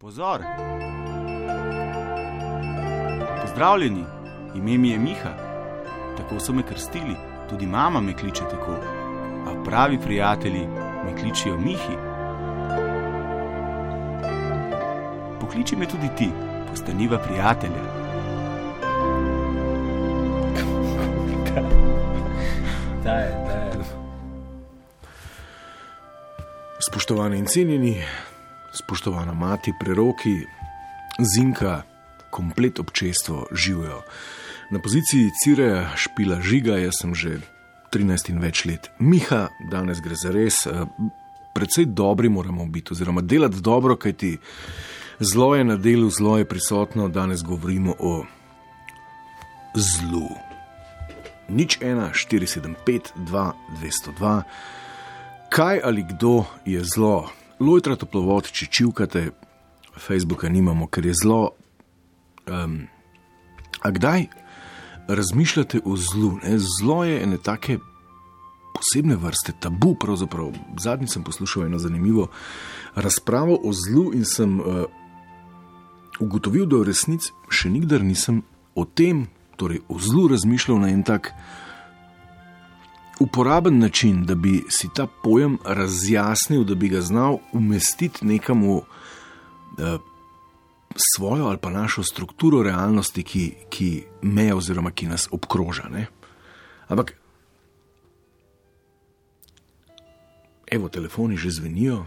Pozor! Pozdravljeni, ime mi je Miha. Tako so me krstili, tudi mama me kliče tako. A pravi prijatelji me kličijo Mihi. Pokliči me tudi ti, postaniva prijatelja. Daj, daj. Spoštovani in cenjeni, spoštovana mati, preroki, zinka, komplet občestvo živijo. Na poziciji Cireja špila žiga, jaz sem že 13 in več let. Miha, danes gre za res, eh, predvsej dobri moramo biti, oziroma delati dobro, kajti zlo je na delu, zlo je prisotno, danes govorimo o zlu. Nič 1, 475, 2, 202. Kaj ali kdo je zlo? Lojtra toplovod, če čivkate, Facebooka nimamo, ker je zlo. Um, a kdaj razmišljate o zlu? Ne? Zlo je ene take posebne vrste, tabu. Pravzaprav. Zadnjič sem poslušal eno zanimivo razpravo o zlu in sem uh, ugotovil, da v resnici še nikdar nisem o tem, torej o zlu, razmišljal na en tak uporaben način, da bi si ta pojem razjasnil, da bi ga znal umestiti nekam v eh, svojo ali pa našo strukturo realnosti, ki, ki meje oziroma ki nas obkroža. Ne? Ampak, evo, telefoni že zvenijo.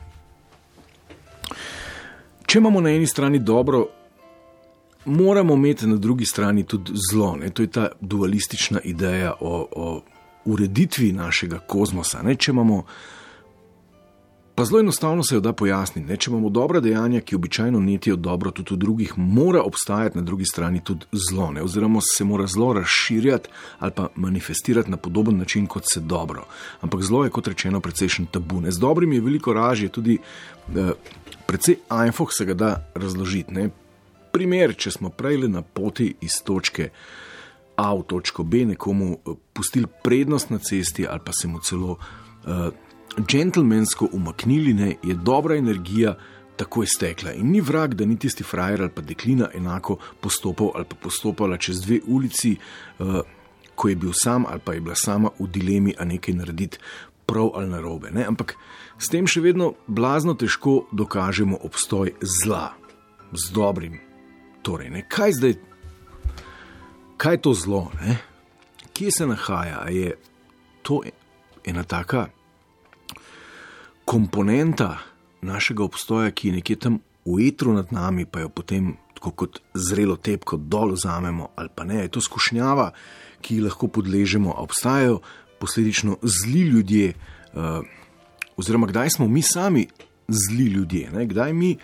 Če imamo na eni strani dobro, moramo imeti na drugi strani tudi zlo. Ne? To je ta dualistična ideja o, o ureditvi našega kozmosa. Ne? Če imamo, pa zelo enostavno se jo da pojasniti, ne? če imamo dobra dejanja, ki običajno netijo dobro tudi v drugih, mora obstajati na drugi strani tudi zlo, ne? oziroma se mora zlo razširjati ali pa manifestirati na podoben način kot se dobro. Ampak zlo je, kot rečeno, precejšen tabu. Ne? Z dobrim je veliko ražje, tudi eh, precej ajfoh se ga da razložiti. Ne? Primer, če smo prej na poti iz točke A v točko B, nekomu eh, pustili prednost na cesti ali pa se mu celo uh, džentlmensko umaknili, ne, je dobra energija takoj stekla. In ni vrag, da ni tisti frajer ali pa deklina enako postopal ali pa postopala čez dve ulici, uh, ko je bil sam ali pa je bila sama v dilemi, a nekaj narediti prav ali narobe. Ne. Ampak s tem še vedno blazno težko dokažemo obstoj zla z dobrim. Torej, ne, kaj zdaj? Kaj je to zlo? Ne? Kje se nahaja? A je to ena taka komponenta našega obstoja, ki je nekje tam v etru nad nami, pa jo potem tako kot zrelo tepko dol vzamemo, ali pa ne, je to skušnjava, ki ji lahko podležemo, a obstajajo posledično zli ljudje, uh, oziroma kdaj smo mi sami zli ljudje, ne? kdaj mi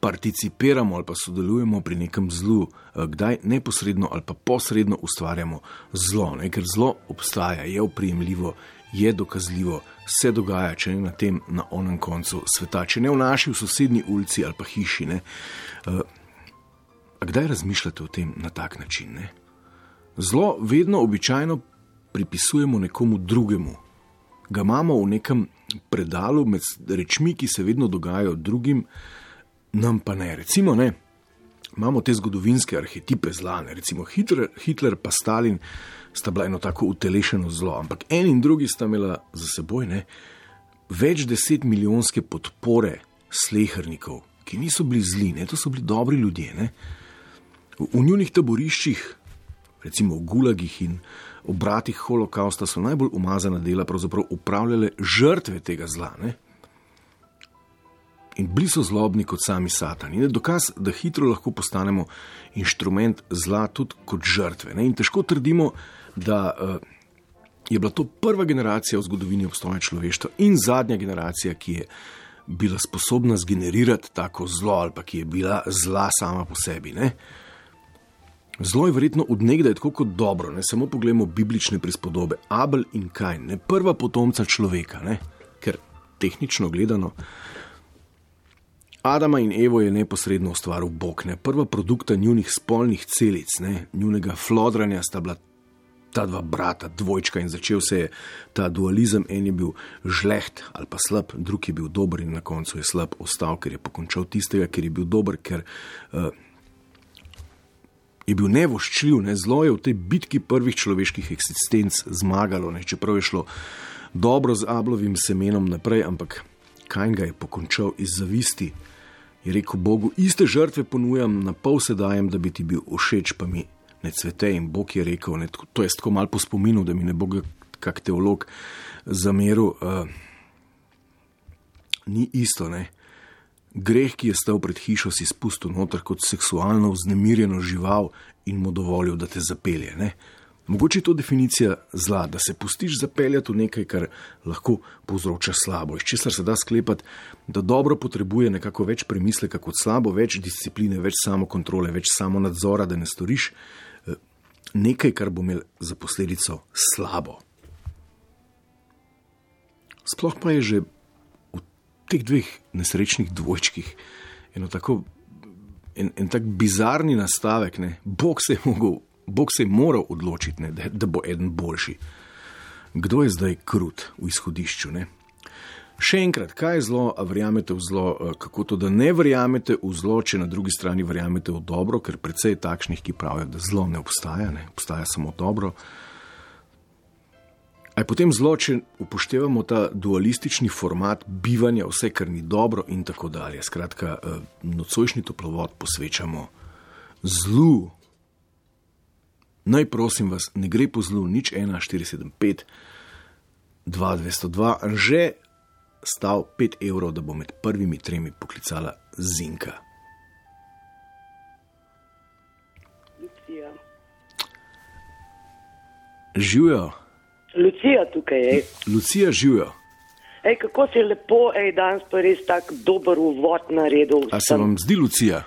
participiramo ali pa sodelujemo pri nekem zlu, eh, kdaj neposredno ali pa posredno ustvarjamo zlo, ne? ker zlo obstaja, je oprijemljivo, je dokazljivo, se dogaja, če ne na tem, na onem koncu sveta, če ne v naši v sosednji ulici ali pa hiši. Ne? Eh, a kdaj razmišljate o tem na tak način? Ne? Zlo vedno običajno pripisujemo nekomu drugemu. Ga imamo v nekem predalu med rečmi, ki se vedno dogajajo drugim, nam pa ne. Recimo, ne, imamo te zgodovinske arhetipe zla, ne, recimo Hitler, Hitler pa Stalin sta bila eno tako utelešeno zlo, ampak en in drugi sta imela za seboj ne, več deset milijonske podpore slehernikov, ki niso bili zli, ne, to so bili dobri ljudje. Ne. V, v njunih taboriščih, recimo v Gulagih in obratih holokausta, so najbolj umazana dela pravzaprav upravljale žrtve tega zla. Ne in bili so zlobni kot sami satani. In je dokaz, da hitro lahko postanemo inštrument zla tudi kot žrtve. Ne? In težko trdimo, da uh, je bila to prva generacija v zgodovini obstoja človeštva in zadnja generacija, ki je bila sposobna zgenerirati tako zlo ali pa ki je bila zla sama po sebi. Ne? Zlo je verjetno odnegdaj tako kot dobro, ne samo pogledamo biblične prispodobe, Abel in Kajn, ne prva potomca človeka, ne? ker tehnično gledano. Adama in Evo je neposredno ustvaril Bog, ne prva produkta njunih spolnih celic, ne njunega flodranja sta bila ta dva brata, dvojčka in začel se je ta dualizem. En je bil žleht ali pa slab, drug je bil dober in na koncu je slab ostal, ker je pokončal tistega, ker je bil dober, ker uh, je bil nevoščljiv, ne zlo je v tej bitki prvih človeških eksistenc zmagalo, ne, čeprav je šlo dobro z ablovim semenom naprej, ampak kaj ga je pokončal iz zavisti. Je rekel Bogu, iste žrtve ponujam, na pol sedajem, da bi ti bil všeč, pa mi ne cvete. In Bog je rekel, ne, to je tako malo po spominu, da mi ne bo kak teolog zameril. Uh, ni isto, ne. Greh, ki je stal pred hišo, si spustil noter kot seksualno vznemirjeno žival in mu dovolil, da te zapelje. Ne. Mogoče je to definicija zla, da se pustiš zapeljati v nekaj, kar lahko povzroča slabo. Iz česar se da sklepati, da dobro potrebuje nekako več premisleka kot slabo, več discipline, več samokontrole, več samonadzora, da ne storiš nekaj, kar bo imel za posledico slabo. Sploh pa je že v teh dveh nesrečnih dvojčkih eno tako, en, en tak bizarni nastavek, ne? Bog se je mogel, Bog se je moral odločiti, ne? da, da bo eden boljši. Kdo je zdaj krut v izhodišču? Ne? Še enkrat, kaj je zlo, a verjamete v zlo, eh, kako to, da ne verjamete v zlo, če na drugi strani verjamete v dobro, ker precej je takšnih, ki pravijo, da zlo ne obstaja, ne obstaja samo dobro. Aj potem zlo, če upoštevamo ta dualistični format bivanja, vse, kar ni dobro, in tako dalje. Skratka, eh, nocojšnji toplovod posvečamo zlu. Naj prosim vas, ne gre po zlu, nič 1, 475, 2, 202, že stal 5 evrov, da bo med prvimi tremi poklicala Zinka. Lucija. Živijo. Lucija tukaj je. Lucija živijo. Ej, kako si lepo, ej, danes pa res tako dober uvod naredil. A se vam zdi, Lucija?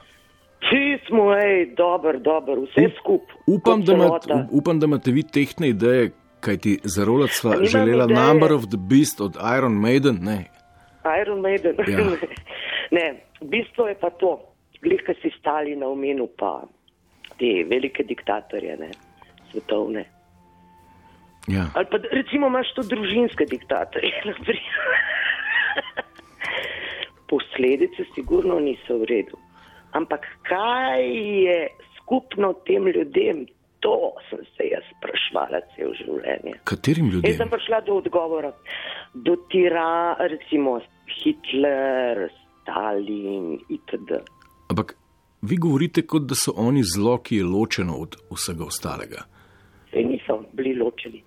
Vsi smo, ej, dober, dober, vse skupaj. Upam, upam, da imate vi tehne ideje, kaj ti za rolat sva nimam želela ideje. Number of the Beast od Iron Maiden. Ne. Iron Maiden. Ja. ne, bistvo je pa to, glika si stali na omenu pa te velike diktatorje, ne, svetovne. Ja. Ali pa recimo imaš to družinske diktatorje. Posledice sigurno niso v redu. Ampak kaj je skupno tem ljudem, to sem se jaz sprašvala cel življenje. Katerim Jaz ljudem? sem prišla do odgovora. Do tira, recimo Hitler, Stalin itd. Ampak vi govorite, kot da so oni zlo, ki je ločeno od vsega ostalega. Sej niso bili ločeni.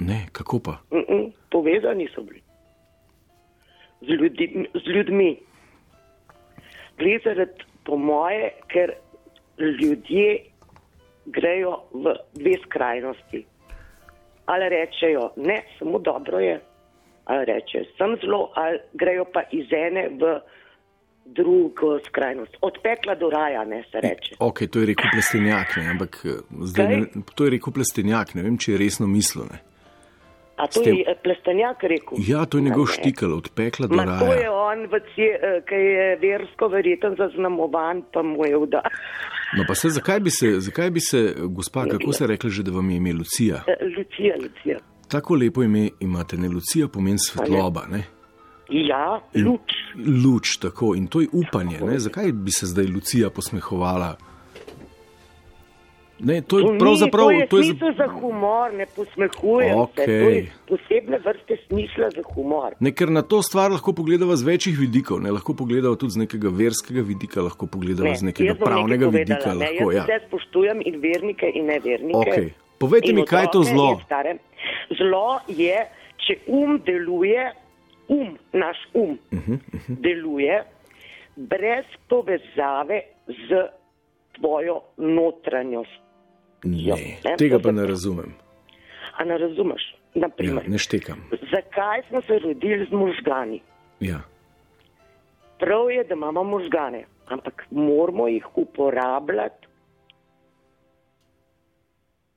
Ne, kako pa? Mm -mm, povezani so bili z, ljudi, z ljudmi. Gre zaradi, po moje, ker ljudje grejo v dve skrajnosti. Ali rečejo, ne, samo dobro je, ali rečejo, sem zlo, ali grejo pa iz ene v drugo skrajnost. Od pekla do raja, ne se reče. Ok, to je rekel plestenjak, ne, ampak eh, zdaj Kaj? ne, to je rekel plestenjak, ne vem, če je resno mislil. Ne. A to tem- je eh, plestanjak rekel? Ja, to je njegov štikal, od pekla do Ma to je raja. on, eh, ki je versko verjeten zaznamovan, pa mu je vda. No, pa se, zakaj bi se, zakaj bi se, eh, gospa, kako se rekla že, da vam je ime Lucija? Lucija, Lucija. Tako lepo ime imate, ne Lucija pomeni svetloba, ne? Ja, luč. Luč, tako in to je upanje. Ne? Zakaj bi se zdaj Lucija posmehovala? Ne, to je To ni- pravzaprav. to je to je smisel za humor, ne posmehujem se. To je posebne vrste smisla za humor. Ne, ker na to stvar lahko pogledava z večjih vidikov, ne lahko pogledava tudi z nekega verskega vidika, lahko pogledava z nekega pravnega povedala, vidika. Ne, Lahko, jaz ja. vse spoštujem in vernike in nevernike. Okej. Povejte in mi, kaj je to zlo? stare. Zlo je, če um deluje, um, naš um uh -huh, uh -huh. deluje brez povezave z tvojo notranjost. Ne, ne, tega pa ne razumem. A ne razumeš? Ja, Naprimer, ne štekam. zakaj smo se rodili z možgani? Ja. Prav je, da imamo možgane, ampak moramo jih uporabljati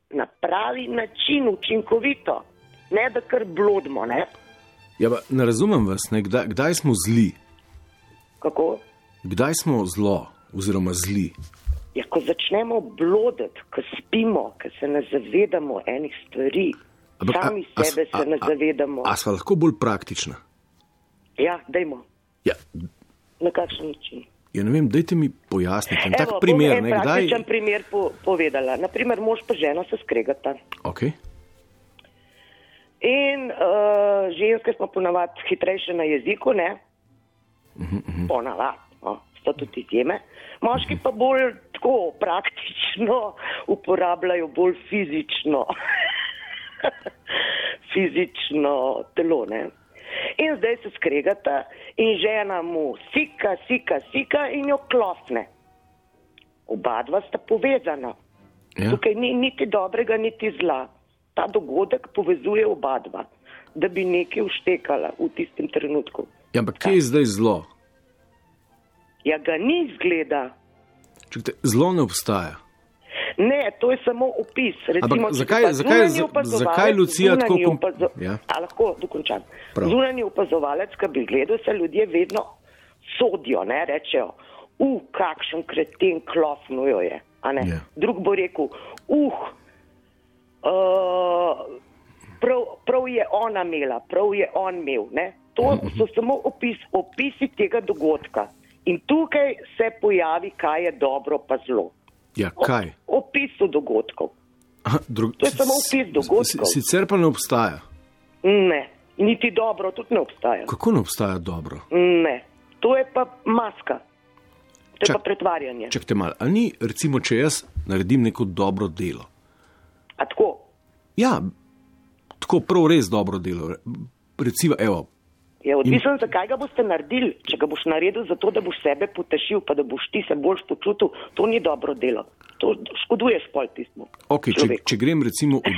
na pravi način, učinkovito, ne da kar blodimo. Ne? Ja, pa ne razumem vas, ne, kdaj, kdaj smo zli, Kako? kdaj smo zlo oziroma zli. Ja, ko začnemo bloditi, ko spimo, ko se ne zavedamo enih stvari, Ampak, sami a- a- sebe a- se ne a- zavedamo. A sva lahko bolj praktična? Ja, dajmo, Ja, na kakšen način. ja ne vem, dajte mi pojasniti en tak Evo, primer, ne kdaj. praktičen primer po, povedala. Naprimer, mož pa žena se skregata. Okay. In uh, ženske smo ponavadi hitrejše na jeziku, ne? Ponavadi, no, so tudi izjeme. Moški pa bolj tako praktično uporabljajo, bolj fizično, fizično telo. Ne? In zdaj se skregata in žena mu sika, sika, sika in jo klofne. Oba dva sta povezana. Ja. Tukaj ni niti dobrega, niti zla. Ta dogodek povezuje oba dva, da bi nekaj uštekala v tistem trenutku. Ja, ampak kje je zdaj zlo? Ja, ga ni zgleda. Čekajte, zlo ne obstaja. Ne, to je samo opis. Recimo, Ampak zakaj- zakaj- zakaj Lucija tako opazo- Ja. A lahko dokončam. Prav. Zunanji opazovalec, ki bi gledal, se ljudje vedno sodijo, ne rečejo, uh, kakšen kreten klofnujo je. ne. Ja. Drug bo rekel, uh, uh, prav, prav je ona imela, prav je on imel. Ne? To so samo opis, opisi tega dogodka. In tukaj se pojavi, kaj je dobro, pa zlo. Ja, kaj? Opisu dogodkov. Aha, drug, To je samo opis dogodkov. si- Sicer pa ne obstaja. Ne, niti dobro, tudi ne obstaja. Kako ne obstaja dobro? Ne, to je pa maska, to je Čak- pa pretvarjanje. Čakajte malo, ali ni, recimo, če jaz naredim neko dobro delo? A tako, Ja, tako prav res dobro delo. Recimo, evo, je odvisno, zakaj ga boste naredili. Če ga boš naredil zato, da boš sebe potešil, pa da boš ti se boljš počutil, to ni dobro delo. To škoduješ pol tistmu. okay, če, če grem recimo v,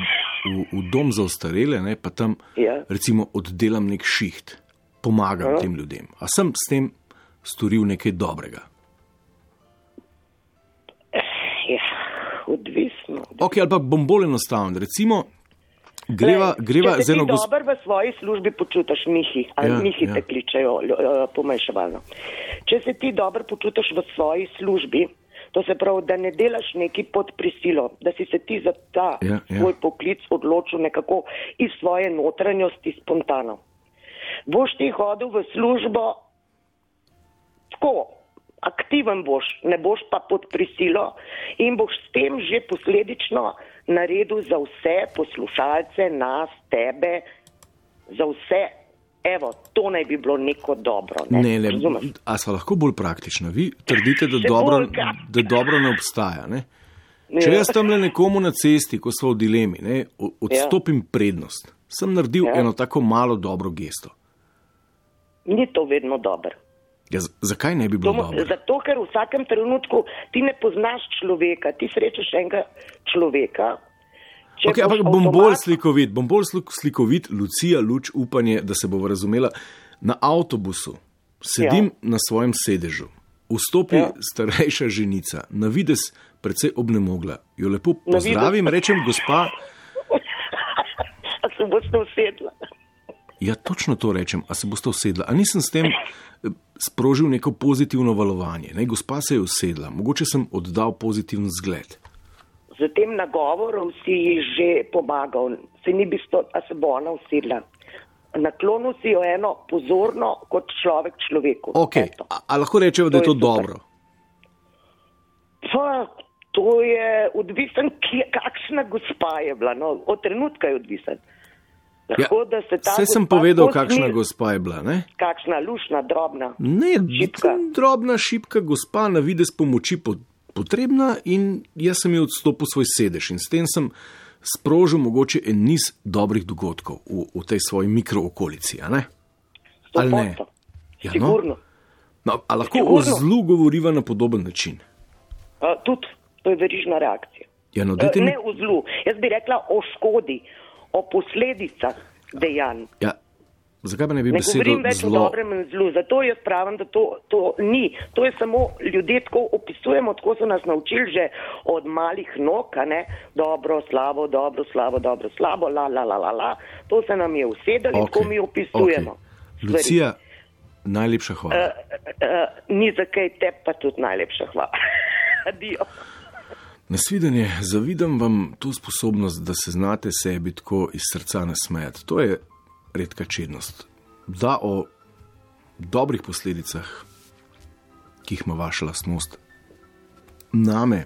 v, v dom za ostarele, ne, pa tam Ja. recimo oddelam nek šiht, pomagam Ja. tem ljudem. A sem s tem storil nekaj dobrega? Ja, odvisno. Ok, ali pa bom bolj enostaven. Recimo, greva, Glej, greva če z se ti gospod. dobro v svoji službi počutiš, Mihi, ali Ja, Mihi ja. te kličejo uh, pomeševalno. Če se ti dobro počutiš v svoji službi, to se pravi, da ne delaš neki pod prisilo, da si se ti za ta Ja, ja, svoj poklic odločil nekako iz svoje notranjosti spontano. Boš ti hodil v službo tako, aktiven boš, ne boš pa pod prisilo in boš s tem že posledično naredil za vse poslušalce, nas, tebe, za vse. Evo, to naj bi bilo neko dobro. Ne, Ne, ne, Razumeš? a smo lahko bolj praktični? Vi trdite, da dobro, da dobro ne obstaja. Ne? Ja. Če jaz tam le nekomu na cesti, ko smo v dilemi, ne, o- odstopim prednost, sem naredil Ja. eno tako malo dobro gesto. Ni to vedno dobro. Ja, zakaj ne bi To, bilo mo- dobro? zato, ker v vsakem trenutku ti ne poznaš človeka, ti srečaš enega človeka. Okay, boš ampak bom bolj avtomat- slikovit, bom bolj slik- slikovit, Lucija, luč, upanje, da se bo razumela. Na avtobusu sedim ja. na svojem sedežu, vstopi ja. Starejša ženica, na vides precej obnemogla. Jo lepo pozdravim, rečem, gospa. A se boste usedla. Ja, točno to rečem, a se boste usedla. A nisem s tem eh, sprožil neko pozitivno valovanje. Ne, gospa se je usedla, mogoče sem oddal pozitiven zgled. Z tem nagovorom si ji že pomagal, se ni bistvo, a se bo ona usedla. Naklonil si jo eno pozorno kot človek človeku. Okay. Eto. A, a lahko rečemo, da je To super. dobro? Pa, to je odvisen, kje, kakšna gospa je bila. No, od trenutka je odvisen. Lahko, da se ta Vse Ja, sem povedal, tako kakšna smiri. gospa je bila. Ne? Kakšna lušna, drobna. Ne, Šibka. drobna, šipka gospa, na vides pomoči po- potrebna, in jaz sem ji odstopil svoj sedež in s tem sem sprožil mogoče en niz dobrih dogodkov v, v tej svoji mikrookolici. a? Ali ne? 100%. Ja, no. Sigurno. No, a lahko o Sigurno. zlu govoriva na podoben način? Uh, tudi to je verižna reakcija. Ja, no, mi- ne o zlu, jaz bi rekla o škodi, o posledicah dejanj. Ja, zakaj pa ne bi Ne besedo govorim več o zlo? dobrem in zlu, zato jaz pravim, da to, to ni. To je samo ljudje tako opisujemo, tako so nas naučili že od malih nog, ne dobro, slabo, dobro, slabo, dobro, slabo, la, la, la, la, la. To se nam je usedelo in tako mi opisujemo. Okay. Lucija, najlepša hvala. Uh, uh, ni za kaj te, pa tudi najlepša hvala. kadijo. Nasvidenje, zavidam vam to sposobnost, da se znate sebi tako iz srca nasmejati. To je redka čednost. Da o dobrih posledicah, ki jih ima vaša lastnost, name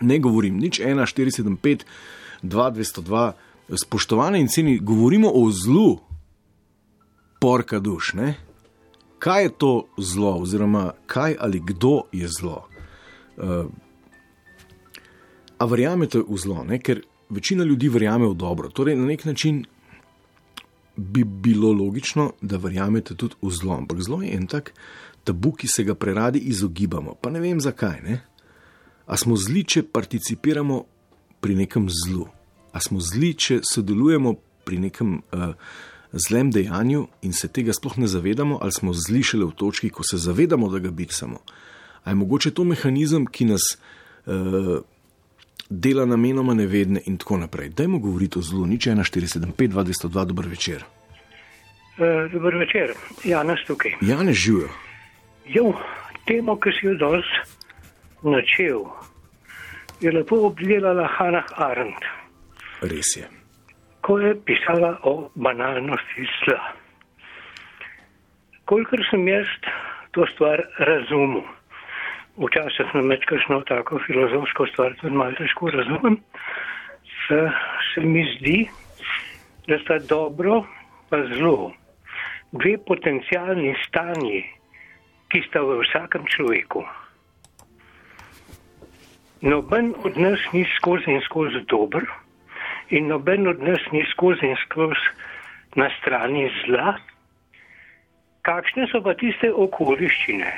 ne govorim, nič 1, 475, 2, 202, spoštovane in ceni, govorimo o zlu, porka duš. Ne? Kaj je to zlo, oziroma kaj ali kdo je zlo? Uh, a verjamete v zlo, ne? ker večina ljudi verjame v dobro. Torej, na nek način bi bilo logično, da verjamete tudi v zlo. Ampak zlo je en tak tabu, ki se ga preradi izogibamo. Pa ne vem zakaj. Ne? A smo zli, če participiramo pri nekem zlu, a smo zli, če sodelujemo pri nekem uh, zlem dejanju in se tega sploh ne zavedamo, ali smo zli šele v točki, ko se zavedamo, da ga biksamo. A je mogoče to mehanizem, ki nas uh, dela namenoma nevedne in tako naprej. Dajmo govoriti o zlu, nič 1475, 202, dober večer. Uh, dober večer, Janez tukaj. Janez živijo. Jo, temo, ki si jo danes načel, je lepo obdelala Hanah Arendt, Res je. ko je pisala o banalnosti zla. Kolikor sem jaz to stvar razumel, včasih sem več kakšno tako filozofsko stvar tudi malo težko razumem, se, se mi zdi, da sta dobro pa zlo dve potencijalni stanji, ki sta v vsakem človeku. Noben od nas ni skozi in skozi dober, in noben od nas ni skozi in skozi na strani zla. Kakšne so pa tiste okoliščine,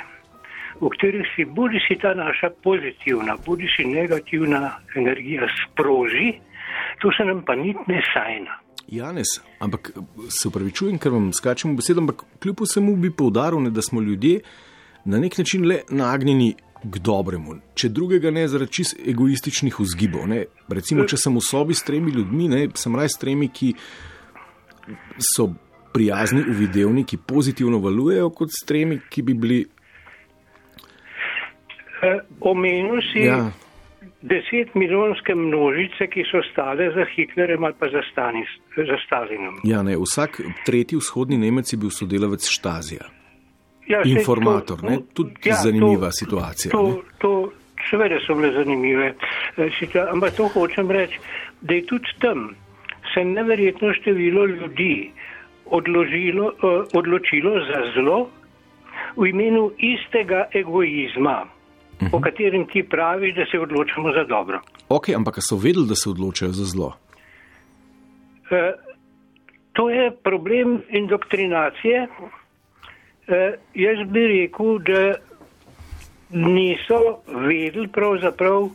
v katerih si bodi si ta naša pozitivna, bodi si negativna energija sproži, to se nam pa nit ne sajna. Janes, ampak se upravičujem, ker vam skačem v besedo, ampak kljub vsemu bi poudaril, ne, da smo ljudje na nek način le nagnjeni k dobremu. Če drugega ne, zaradi čist egoističnih vzgibov. Ne. Recimo, če sem v sobi s tremi ljudmi, ne, sem raj s tremi, ki so prijazni, uvidevni, ki pozitivno valujejo, kot s tremi, ki bi bili. E, omenil si ja. Deset milijonske množice, ki so stale za Hitlerjem ali pa za, Stanis, za Stalinom. ja, ne, vsak tretji vzhodni Nemec je bil sodelavec Štazija. Ja, Informator, to- ne, tudi ja, zanimiva to- situacija. To, ne. to, seveda so bile zanimive, eh, situa- ampak to hočem reči, da je tudi tam se neverjetno število ljudi odložilo, eh, odločilo za zlo v imenu istega egoizma, Mhm. o katerem ti praviš, da se odločamo za dobro. Ok, ampak so vedeli, da se odločajo za zlo? Eh, To je problem indoktrinacije. Eh, Jaz bi rekel, da niso vedeli, pravzaprav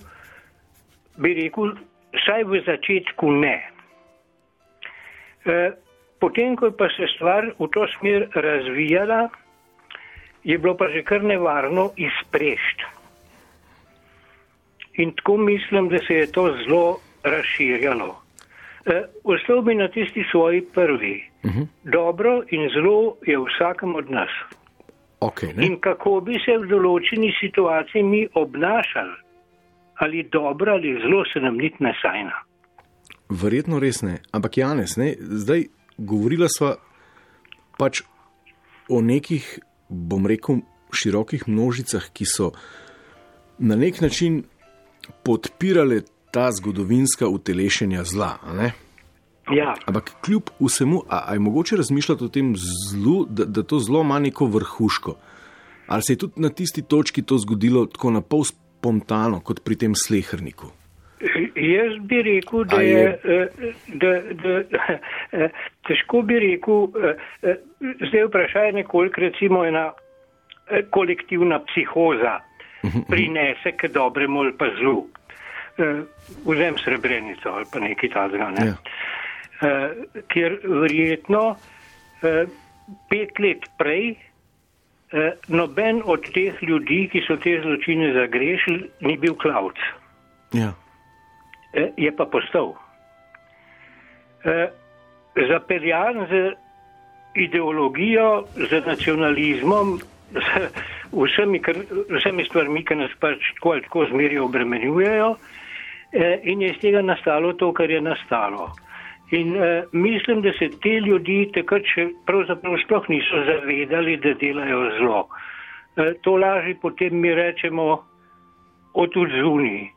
bi rekel, vsaj v začetku ne. Eh, Potem, ko je pa se stvar v to smer razvijala, je bilo pa že kar nevarno izprešt. In tako mislim, da se je to zelo razširjalo. E, Ostal bi na tisti svoji prvi. Uh -huh. Dobro in zlo je vsakem od nas. Ok, ne. In kako bi se v določeni situaciji mi obnašali, ali dobro ali zlo, se nam niti ne sajna. Verjetno res ne. Ampak Janes, ne, zdaj govorila sva pač o nekih, bom rekel, širokih množicah, ki so na nek način podpirale ta zgodovinska utelešenja zla. Ja, Ampak kljub vsemu, a, a je mogoče razmišljati o tem zlu, da, da to zlo ima neko vrhuško? Ali se je tudi na tisti točki to zgodilo tako na pol spontano, kot pri tem slehrniku? jaz bi rekel, da je, je- eh, da, da, eh, težko bi rekel, eh, zdaj je vprašanje nekoliko recimo ena kolektivna psihoza prinese k dobremu ali pa zlu. Eh, Vzem srebrenico ali pa nekaj takega. Ne? Ja. Eh, Ker verjetno eh, pet let prej noben od teh ljudi, ki so te zločine zagrešili, ni bil klavc. Ja. Je pa postal. Zapeljan z ideologijo, z nacionalizmom vsemi, kar, vsemi stvarmi, ki nas pač tako ali tako zmeri obremenjujejo eh, in je iz tega nastalo to, kar je nastalo. In eh, mislim, da se te ljudi takrat še pravzaprav sploh niso zavedali, da delajo zlo. Eh, to laži potem mi rečemo od odzuni.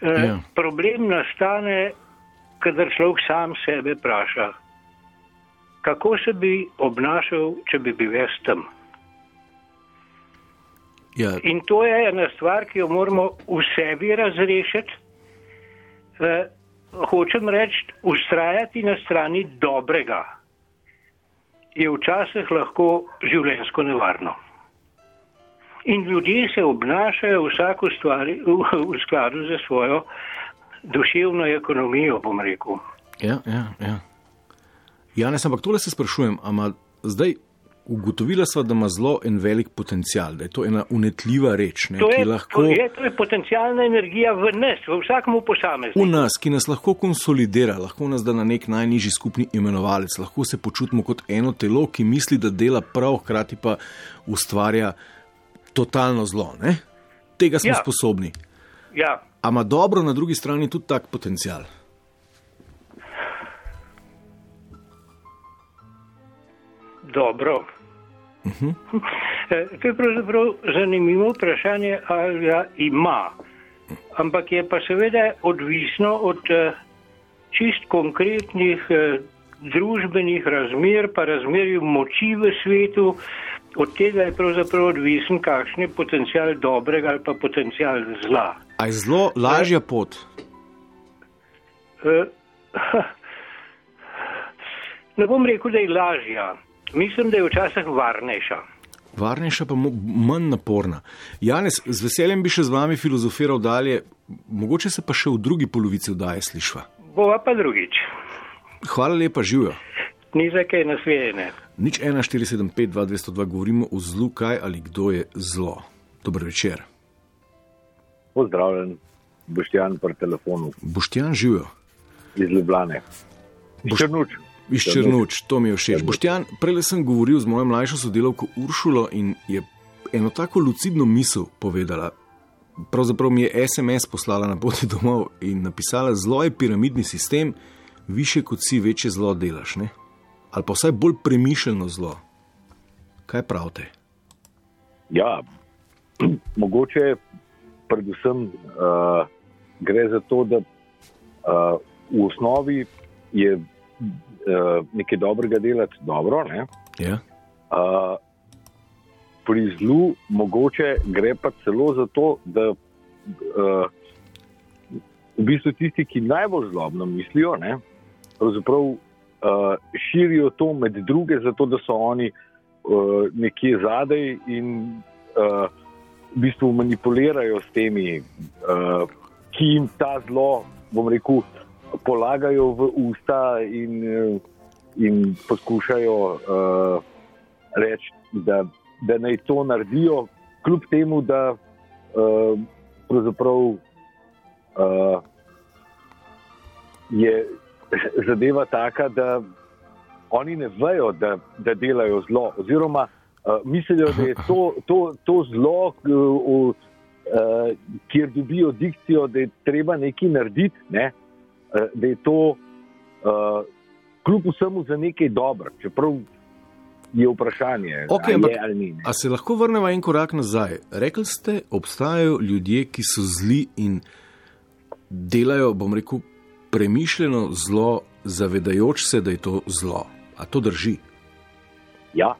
Eh, Ja. Problem nastane, kadar človek sam sebe vpraša, kako se bi obnašal, če bi bil jaz tam. Ja, In to je ena stvar, ki jo moramo v sebi razrešiti. Eh, hočem reči, ustrajati na strani dobrega je včasih lahko življensko nevarno. In ljudje se obnašajo vsak v, stvari, v, v skladu za svojo duševno ekonomijo, bom rekel. ja, ja. ja. Janes, ampak tole se sprašujem, ama zdaj ugotovila sva, da ima zelo en velik potencial, da je to ena unetljiva reč, ne, To ki je, lahko to, je, to je potencijalna energija v nas, v vsakem v posamezniku. nas, ki nas lahko konsolidira, lahko nas da na nek najnižji skupni imenovalec, lahko se počutimo kot eno telo, ki misli, da dela prav, hkrati pa ustvarja totalno zlo. Ne? Tega smo ja. Sposobni. Ja, Ama dobro na drugi strani tudi tak potencial. Dobro. Uh -huh. To je pravzaprav zanimivo vprašanje, ali ga ima. Ampak je pa seveda odvisno od eh, čist konkretnih eh, družbenih razmer, pa razmerju moči v svetu. Od tega je pravzaprav odvisen, kakšen je potencial dobrega ali pa potencial zla. A je zelo lažja pot? Eh, Ne bom rekel, da je lažja. Mislim, da je včasih varnejša. Varnejša, pa manj naporna. Janes, z veseljem bi še z vami filozofiral dalje, mogoče se pa še v drugi polovici vdaje slišva. Bova pa drugič. Hvala lepa, živijo. Ni za kaj nasvejene. Nič 1475, 2202 govorimo o zlu, kaj ali kdo je zlo. Dober večer. Pozdravljen, Boštjan pri telefonu Boštjan živijo. iz Ljubljane. Boš- Črnuč. Iz Črnuč, to mi je všeč. Boštjan, prej sem govoril z mojo mlajšo sodelavko Uršulo in je eno tako lucidno misel povedala. Pravzaprav mi je SMS poslala na poti domov in napisala: Zlo je piramidni sistem, više kot si, večje zlo delaš. Ne? Ali pa vsaj bolj premišljeno zlo. Kaj pravite? Ja, mogoče predvsem uh, gre za to, da uh, v osnovi je uh, nekaj dobrega delati dobro. Ne? Ja? Uh, pri zlu mogoče gre pa celo za to, da uh, v bistvu tisti, ki najbolj zlobno mislijo, ne, pravzaprav uh, širijo to med druge, zato da so oni uh, nekje zadaj in uh, v bistvu manipulirajo s temi, uh, ki jim ta zlo, bom rekel, polagajo v usta in, uh, in poskušajo uh, reči, da, da naj to naredijo, kljub temu, da uh, pravzaprav uh, je zadeva taka, da oni ne vejo, da, da delajo zlo, oziroma uh, mislijo, da je to, to, to zlo, uh, uh, kjer dobijo dikcijo, da je treba nekaj narediti, ne? uh, da je to uh, kljub vsemu za nekaj dobro, čeprav je vprašanje, Ok, ali ampak je ali ni. Ne? A se lahko vrnemo en korak nazaj? Rekli ste, obstajajo ljudje, ki so zli in delajo, bom rekel, premišljeno zlo, zavedajoč se, da je to zlo. A to drži? Ja,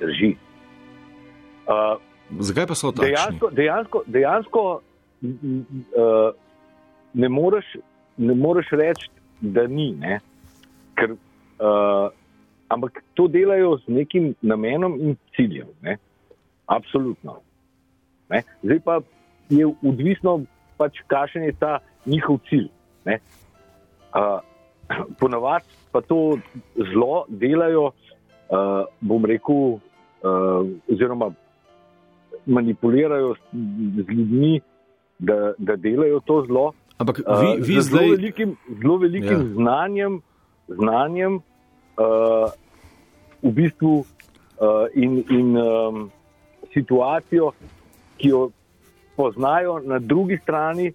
drži. Uh, Zakaj pa so takšni? dejansko, dejansko, dejansko uh, ne, moreš, ne moreš reči, da ni. Ne? Ker, uh, ampak to delajo z nekim namenom in ciljem. Ne? Absolutno. Ne? Zdaj pa je odvisno, pač, kakšen je ta njihov cilj. Ne? Uh, ponavadi pa to zlo delajo, uh, bom rekel, uh, oziroma manipulirajo z ljudmi, da, da delajo to zlo. Ampak vi, vi z zelo zdaj. velikim, zelo velikim Ja. znanjem, znanjem uh, v bistvu uh, in, in um, situacijo, ki jo poznajo na drugi strani,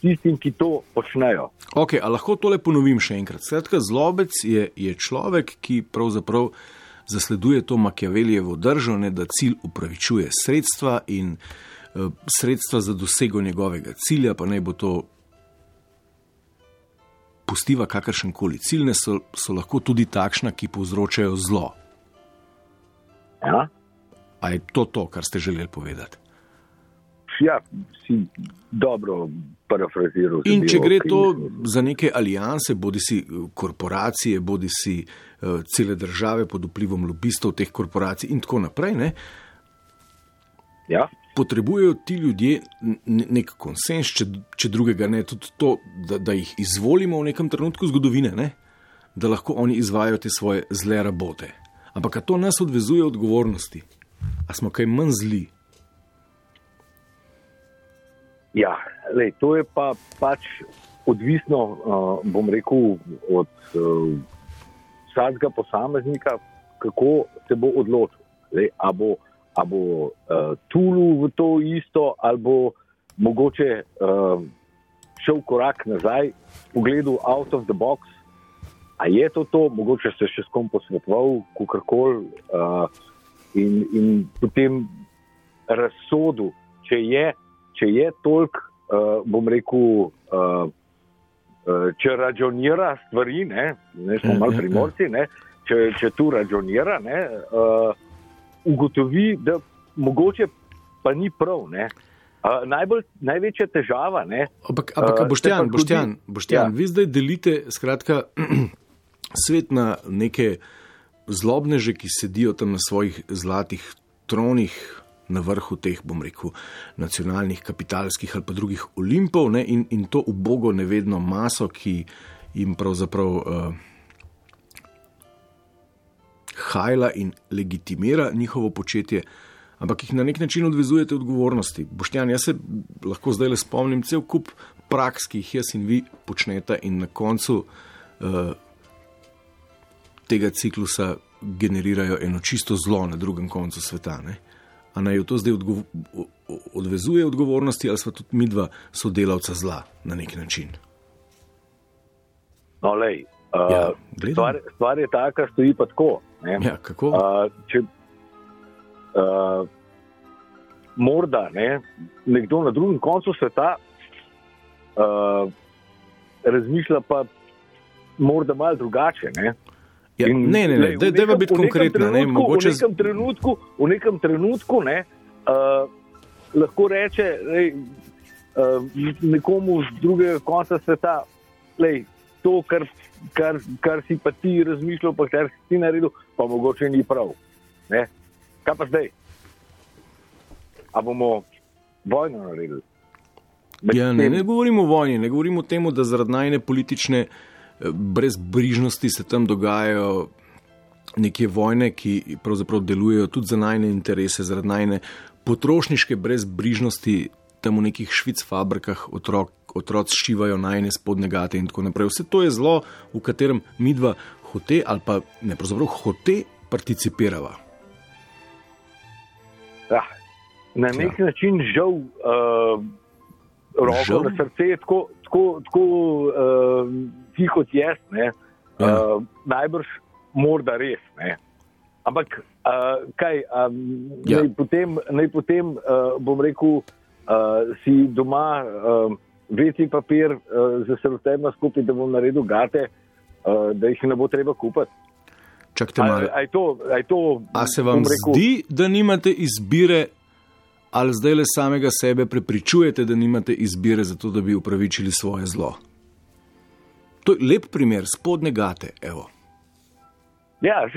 tistim, ki to počnejo. Ok, a lahko tole ponovim še enkrat. Skratka, zlobec je, je človek, ki pravzaprav zasleduje to Machiavellijevo držo, ne, da cilj upravičuje sredstva in uh, sredstva za dosego njegovega cilja, pa naj bo to pustiva kakršen koli cilj, so, so lahko tudi takšna, ki povzročajo zlo. Ja? A je to to, kar ste želeli povedati? Ja, si dobro parafraziral. In če gre to za neke alijanse, bodi si korporacije, bodi si uh, cele države pod vplivom lobistov teh korporacij in tako naprej, ne, Ja? Potrebujejo ti ljudje nek konsens, če, če drugega ne, tudi to, da, da jih izvolimo v nekem trenutku zgodovine, ne, da lahko oni izvajo te svoje zle rabote. Ampak to nas odvezuje od odgovornosti. A smo kaj manj zli? Ja, lej, to je pa pač odvisno, uh, bom rekel, od uh, vsakega posameznika, kako se bo odločil. Lej, a bo, a bo uh, Tulu v to isto, ali bo mogoče uh, šel korak nazaj, pogledal out of the box. A je to to, mogoče se še s kom posvetoval, kakorkoli, uh, in, in potem razsodil, če je, če je toliko, uh, bom rekel, uh, če računira stvari, ne, ne smo Ja, malo ja, ja. primorci, ne, če, če tu računira, ne, uh, ugotovi, da mogoče pa ni prav. Ne. Uh, najbolj, največja težava, ne, Ampak, ampak Eh, uh, Boštjan, Boštjan, zgodi- Boštjan Ja. vi zdaj delite skratka, svet na neke zlobneže, ki sedijo tam na svojih zlatih tronih. Na vrhu teh, bom rekel, nacionalnih, kapitalskih ali pa drugih olimpov, ne, in, in to ubogo nevedno maso, ki jim pravzaprav uh, hajla in legitimira njihovo početje, ampak jih na nek način odvezujete odgovornosti. Boštjan, jaz se lahko zdaj le spomnim cel kup praks, ki jih jaz in vi počnete, in na koncu uh, tega ciklusa generirajo eno čisto zlo na drugem koncu sveta. Ne? A naj jo to zdaj odgo odvezuje odgovornosti, ali smo tudi mi dva sodelavca zla na nek način? no, lej, uh, Ja, gledam. stvar, stvar je taka, stoji pa tako. Ne. Ja, kako? Uh, če uh, morda ne, nekdo na drugem koncu sveta uh, razmišlja pa morda malo drugače. Ne. Ja, In, ne, ne, ne, v daj- dajva nekem- biti konkretna. Ne, mogoče v, nekem trenutku, v nekem trenutku ne, uh, lahko reče lej, uh, nekomu z drugega konca sveta, lej, to, kar, kar, kar si pa ti razmišljal, pa kar si ti naredil, pa mogoče ni prav. Ne. Kaj pa zdaj? A bomo vojno naredili? Med Ja, ne, ne govorimo o vojni, ne govorimo o tem, da zaradi najne politične eh, brezbrižnosti se tam dogajajo neke vojne, ki pravzaprav delujejo tudi za najne interese, zaradi najne potrošniške brezbrižnosti, tam v nekih švic fabrikah otrok, otroci šivajo najne spodne gate in tako naprej. Vse to je zlo, v katerem mi dva hote ali pa ne, pravzaprav hote participirava. Ja, na Ja. nek način žal, uh, roko Žal? na srce, tako, tako, tako uh, ti kot jaz, ne, Ja. uh, najbrž morda res. Ne. Ampak uh, kaj, um, Ja. ja. naj potem, naj potem uh, bom rekel, uh, si doma uh, večji papir uh, za srcema skupaj, da bom naredil gate, uh, da jih ne bo treba kupiti. Čakajte A, malo. a, je to, a, to, A se vam rekel, zdi, da nimate izbire, ali zdaj le samega sebe prepričujete, da nimate izbire za to, da bi upravičili svoje zlo? To je lep primer, spodne gate. Evo. Ja,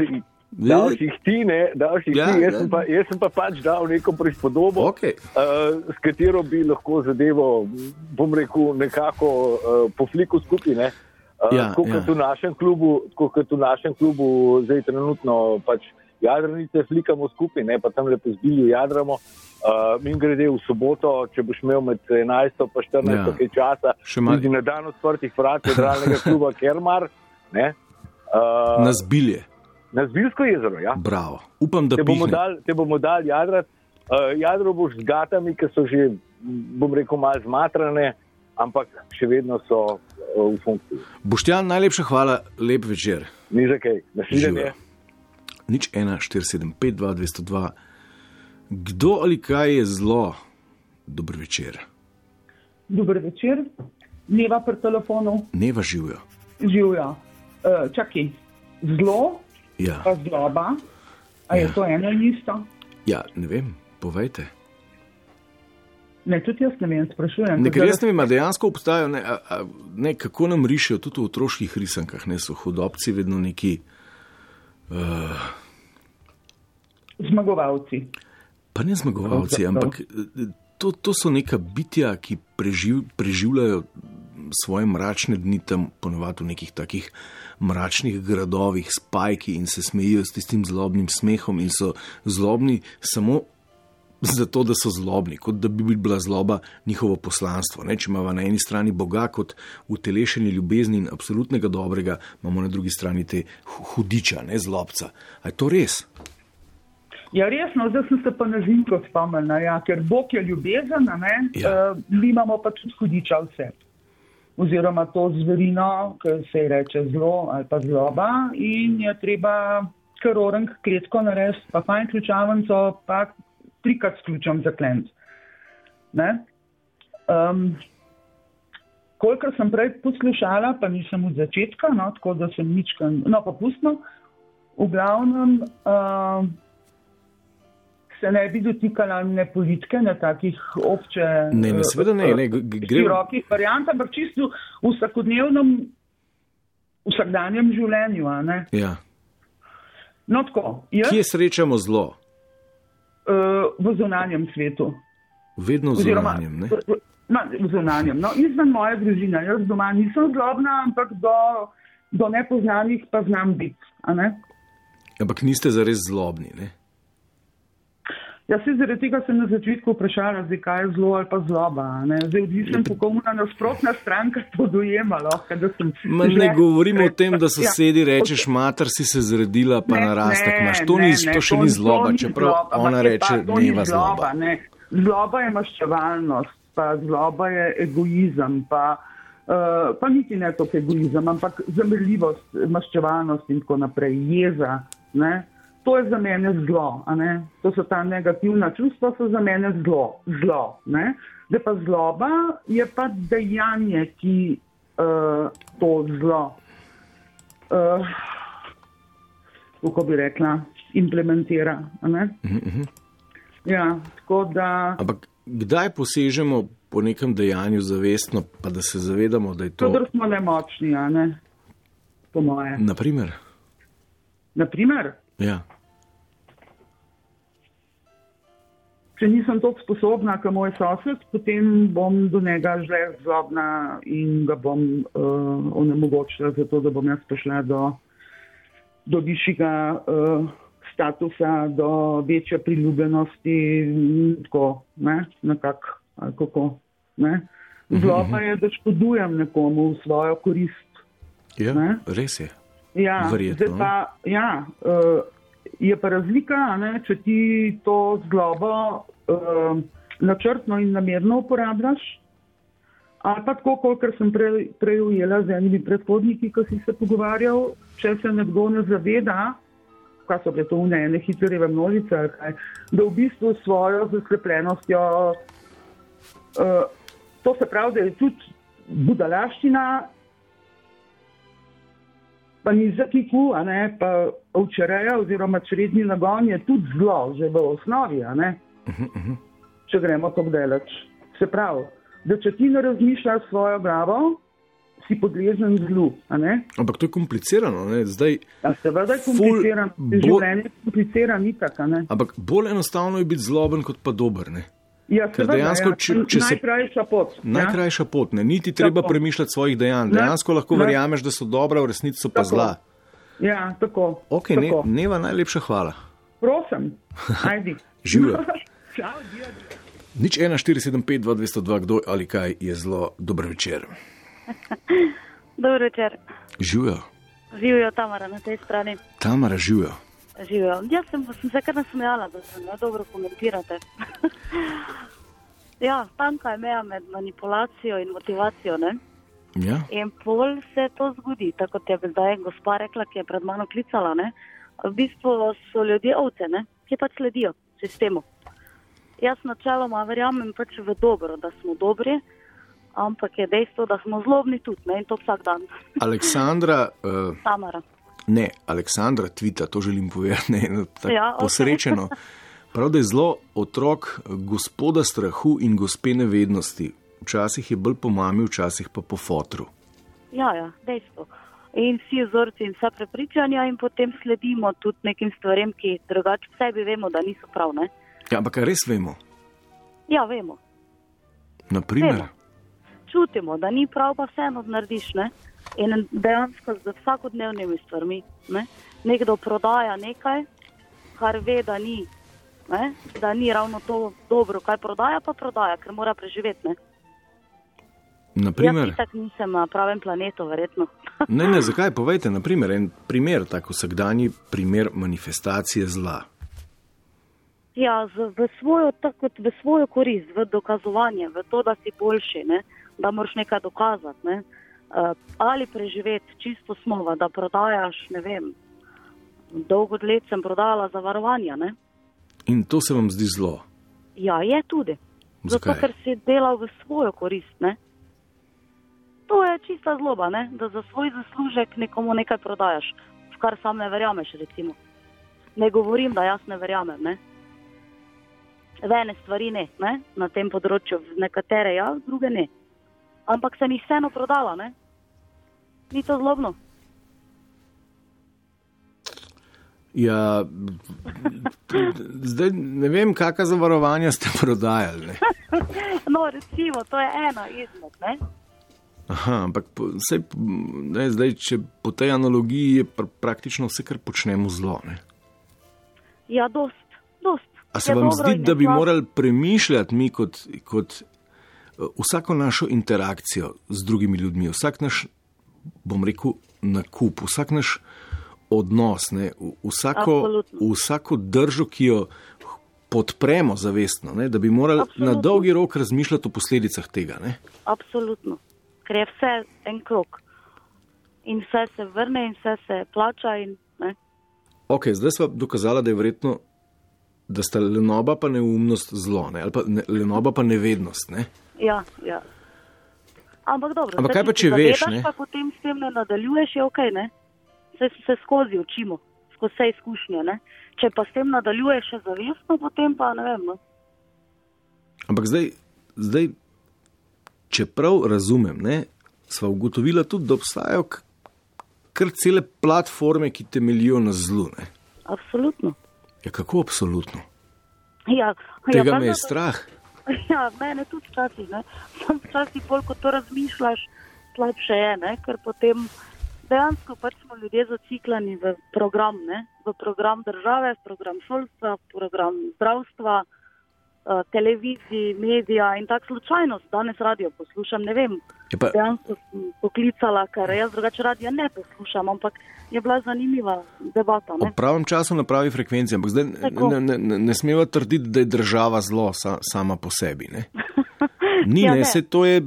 dal si jih ti, ne, dal si jih Ja, ti. Jaz, ja. sem pa, jaz sem pa pač dal neko prispodobo, Okay. uh, s katero bi lahko zadevo, bom rekel, nekako uh, poflikal skupaj. Ne. Uh, Ja, tako ja. kot v našem klubu, tako kot v našem klubu, zdaj trenutno pač jadrnice flikamo skupaj, ne pa tam lepo zbili jadramo. Uh, Min grede v soboto, če boš imel med 11 in 14 Ja. ja. časa, Še malo- tudi na dan odprtih vrat federalnega kluba Kermar, ne, uh, Na zbilje. Na Zbilsko jezero. Ja. Bravo. Upam, da Te bomo, pihne. dal, te bomo dali jadrati Uh, jadro boš z gatami, ki so že, bom rekel, malo zmatrane, ampak še vedno so uh, v funkciji. Boštjan, najlepša hvala, lep večer. Ni za kaj, naslednje. Nič 1, 4, 7, 5, 2, 202. Kdo ali kaj je zlo? Dober večer. Dober večer, Neva pri telefonu, Neva živijo. živijo. Uh, čakaj, zlo, Ja. pa zloba. A je Ja. to eno in isto? ja, ne vem, povejte. Ne, tudi jaz ne vem, sprašujem. Ne, jaz ne vem, a dejansko obstajajo, ne, a, a, ne, kako nam rišijo tudi v otroških risankah, ne so hudobci vedno neki. Uh, Zmagovalci. pa ne zmagovalci, ampak eh, to, to so neka bitja, ki preživ, preživljajo svoje mračne dni tam, ponovadi v nekih takih mračnih gradovih, spajki in se smejijo s tistim zlobnim smehom in so zlobni samo zato, da so zlobni, kot da bi bila zloba njihovo poslanstvo. Ne? Če imamo na eni strani Boga kot utelešenje ljubezni in absolutnega dobrega, imamo na drugi strani te hu- hudiča, ne zlobca. A je to res? Ja, resno, zdaj sem se pa na zimko spomnila, ja, ker Bog je ljubezen? Ja. Uh, mi imamo pa tudi hudiča vse. Oziroma to zverino, ki se ji reče zlo ali pa zloba in je treba kar orang kletko narediti, pa fajn ključavnico, pa trikrat s ključem zaklent. Ne? Um, kolikor sem prej poslušala, pa nisem od začetka, no, tako da sem ničkan, no pa pustno, v glavnem uh, se ne bi dotikala ne politike, ne takih obče. Ne, ne, seveda ne, ne, gre- Širokih variant, ampak čisto v vsakodnevnem, vsakdanjem življenju. Ja. No, tako, jaz Kje srečamo zlo? uh, v zunanjem svetu. Vedno v Oziroma, zunanjem. ne? v- Ma, v zunanjem. No, izven moje družine. Jaz doma nisem zlobna, ampak do, do nepoznanih pa znam biti. Ampak niste zares zlobni. Ne? Jaz se zaradi tega sem na začetku vprašala, zdaj, kaj je zlo ali pa zloba. Ne? Zdaj, odvisno kako mu nasprotna stranka to dojema. Lahko, sem Ma ne že- govorimo o tem, da sosedi Ja, rečeš, mater si se zredila, pa Ne, narastek ne, imaš. To, ni, ne, to še ni to- zloba, to ni čeprav zloba, ona reče, pa- ni dneva zloba. ne. Zloba je maščevalnost, pa zloba je egoizem, pa, uh, pa niti ne toliko egoizem, ampak zamrljivost, maščevalnost in tako naprej, jeza. Ne? To je za mene zlo. To so ta negativna čustva, so za mene zlo. zlo ne? Zdaj pa zloba je pa dejanje, ki uh, to zlo. Uh, kako bi rekla, implementira. a ne? Ja, tako da, Ampak kdaj posežemo po nekem dejanju zavestno, pa da se zavedamo, da je to. kadar smo nemočni, a ne, po moje. Naprimer, Naprimer, ja. Če nisem tako sposobna, kot moj sosed, potem bom do njega že zlobna in ga bom uh, onemogočila, zato da bom jaz prišla do, do višjega uh, statusa, do večje priljubljenosti, tako, ne, nekako, kako. Ne. Zloba je, da škodujem nekomu v svojo korist. ja Ne? res je. Ja, Verjetno, zdaj pa, ja, uh, je pa razlika, ne, če ti to zglobo uh, načrtno in namerno uporabljaš, ali pa tako, kot sem prej, prej ujela z enimi predhodniki, ki si se pogovarjal, če se nekdo ne zaveda, kaj so bile to unajene hitreve množice, kaj, da v bistvu s svojo zaslepljenostjo, uh, to se pravi, da je tudi budalaščina pa ni za kiku, a ne, pa ovčereja oziroma čredni nagon je tudi zlo, že v osnovi, a ne, če gremo tako daleč. Se pravi, da če ti ne razmišljaš svojo glavo, si podležen zlu. Ampak to je komplicirano. Ne? Zdaj, Ja, seveda je komplicirano, bo- življenje je komplicirano, itak, a ne. ampak bolj enostavno je biti zloben, kot pa dober. Ne? Ja, Ker seveda, dejansko, ja. če- če se- Najkrajša pot. ja. Najkrajša pot, ne? niti treba Tako. premišljati svojih dejanj. Ne. Dejansko lahko Ne. verjameš, da so dobra, v resnici so pa Tako. zla. Ja, tako. Ok, ne, tako. Neva, najlepša hvala. Prosim, ajdi. Živijo. Čau, dio. Nič 1, 4, 7, 5, 2, 202, kdo ali kaj je zlo. Dober večer. Dobro večer. Živijo, Živijo Tamara na tej strani. Tamara živijo. Živijo. Jaz sem, sem se kar nasmejala, da se ne dobro komentirate. ja, tanka je meja med manipulacijo in motivacijo. Ne? Ja? In pol se to zgodi, tako kot je zdaj gospa rekla, ki je pred mano klicala. Ne? V bistvu so ljudje ovce, ne? ki pač sledijo sistemu. Jaz načeloma verjamem pač v dobro, da smo dobri, ampak je dejstvo, da smo zlobni tudi ne? in to vsak dan. Aleksandra, uh, Tamara. Ne, Aleksandra Tvita, to želim povedati, ne, no, Ja, okej. posrečeno. Prav, da je zelo otrok gospoda strahu in gospe nevednosti. Včasih je bolj po mami, včasih pa po fotru. Ja, ja, dejstvo. In vsi vzorci in vsa prepričanja, in potem sledimo tudi nekim stvarem, ki drugače v sebi vemo, da niso prav. Ne? Ja, ampak res vemo? Ja, vemo. Naprimer, Vemo. Čutimo, da ni prav, pa vseeno narediš. Ne? In dejansko z vsakodnevnimi stvarmi. Ne? Nekdo prodaja nekaj, kar ve, da ni, ne? da ni ravno to dobro, kaj prodaja, pa prodaja, ker mora preživeti. Ne? naprimer. Jaz itak nisem na pravem planetu, verjetno. Ne, ne, zakaj? Povejte, naprimer, en primer, tako vsakdanji primer manifestacije zla. Ja, z, v, svojo, tako, v svojo korist, v dokazovanje, v to, da si boljši, ne? da moraš nekaj dokazati. Ne? Uh, ali preživeti čisto smova, da prodajaš, ne vem, dolgo let sem prodajala zavarovanja. Ne? In to se vam zdi zlo. Ja, je tudi. Zato, Zakaj? ker si delal v svojo korist. Ne? To je čista zloba, ne? da za svoj zaslužek nekomu nekaj prodajaš, v kar sam ne verjameš. Recimo. Ne govorim, da jaz ne verjamem. Ne? V ene stvari ne, ne, na tem področju, nekatere ja, druge ne. Ampak sem jih vseeno prodala, ne? Ni to zlobno. Ja, zdaj ne vem, kakšna zavarovanja ste prodajali. Ne? No, recimo, to je ena izmed, ne? Aha, ampak po, sej, ne, zdaj, če po tej analogiji je pr praktično vse, kar počnemo zlo. Ne? Ja, dost, dost. A se Je vam zdi, da bi morali premišljati mi kot, kot eh, vsako našo interakcijo z drugimi ljudmi, vsak naš, bom rekel, nakup, vsak naš odnos, ne, vsako, Absolutno. vsako držo, ki jo podpremo zavestno, ne, da bi morali na Absolutno. dolgi rok razmišljati o posledicah tega. Ne. Absolutno. Ker je vse en krok. In vse se vrne, in vse se plača. In, ne. Ok, zdaj smo dokazali, da je verjetno, da sta lenoba pa neumnost zlo, ne, ali pa ne, lenoba pa nevednost. Ne. Ja, ja. Ampak dobro. Ampak kaj pa, če veš, ne? Pa potem s tem ne nadaljuješ, je ok. Ne? Se, se skozi učimo, skozi vse izkušnje. Ne? Če pa s tem nadaljuješ še zavestno, potem pa ne vem. No. Ampak zdaj, zdaj čeprav razumem, ne, sva ugotovila tudi, da obstajajo kar cele platforme, ki temeljijo na zlu. Ne. Absolutno. Ja, kako absolutno? Ja, Tega ja, me je strah. Ja, mene tudi včasih. ne. Sam včasih bolj, ko to razmišljaš, slabše je, ne? ker potem dejansko pač smo ljudje zaciklani v program, ne? v program države, v program šolstva, v program zdravstva, eh, televiziji, medija in tako slučajnost. Danes radio poslušam, ne vem. Je pa, Dejansko sem poklicala, ker jaz drugače radio ne poslušam, ampak je bila zanimiva debata. Ne? ob pravem času na pravi frekvenci, ampak zdaj Tako. ne, ne, ne, ne smeva trditi, da je država zlo sa, sama po sebi. Ne. Ni, Ja, ne, ne. se to je.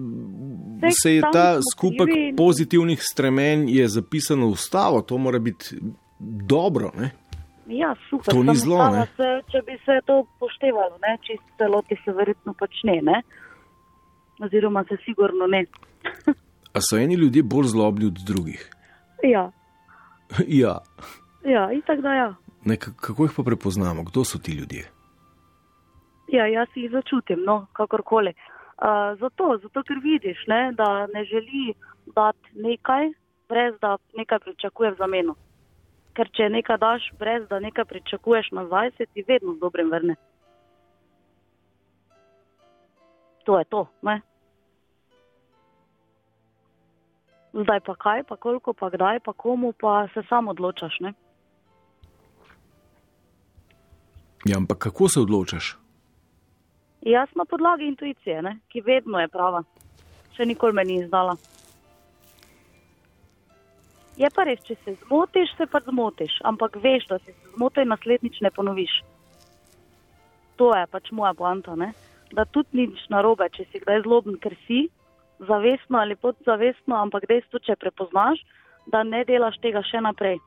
Saj Se je ta skupek pozitivnih stremenj je zapisano v ustavo, to mora biti dobro. Ne? Ja, super. To ni zlo? Se, če bi se to poštevalo, ne, čisto celoti se verjetno pač ne, ne. Oziroma se sigurno ne. A so eni ljudje bolj zlobni od drugih? Ja, ja. ja, in tako da ja. Ne, kako jih pa prepoznamo, kdo so ti ljudje? Ja, jaz jih začutim, no, kakorkoli. Uh, zato, zato, ker vidiš, ne, da ne želi dati nekaj, brez da nekaj pričakuje v zameno. Ker če nekaj daš, brez da nekaj pričakuješ nazaj, se ti vedno z dobrim vrne. To je to. Ne? Zdaj pa kaj, pa koliko, pa kdaj, pa komu, pa se sam odločaš. Ne? Ja, ampak kako se odločaš? Jaz na podlagi intuicije, ne? ki vedno je prava, še nikoli me ni izdala. Je pa res, če se zmotiš, se pa zmotiš, ampak veš, da si se zmotil in naslednjič ne ponoviš. To je pač moja poanta, ne? da tudi ni nič narobe, če si kdaj zloben, ker si, zavestno ali podzavestno, ampak dejstvo, če prepoznaš, da ne delaš tega še naprej.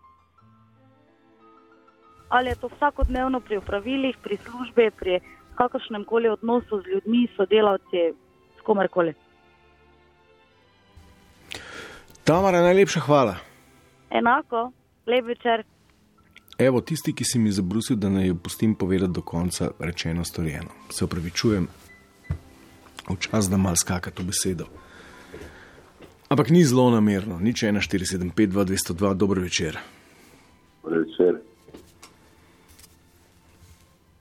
Ali je to vsakodnevno pri upravilih, pri službi, pri kakršnem koli odnosu z ljudmi, sodelavci, s komerkoli. Tamara, najlepša hvala. Enako, lep večer. Evo, tisti, ki si mi zabrusil, da naj jo pustim povedati do konca, rečeno, storjeno. Se upravičujem, včasih da mal skakati v besedo. Ampak ni zelo namerno, nič 1475, 202, dober večer. Večer.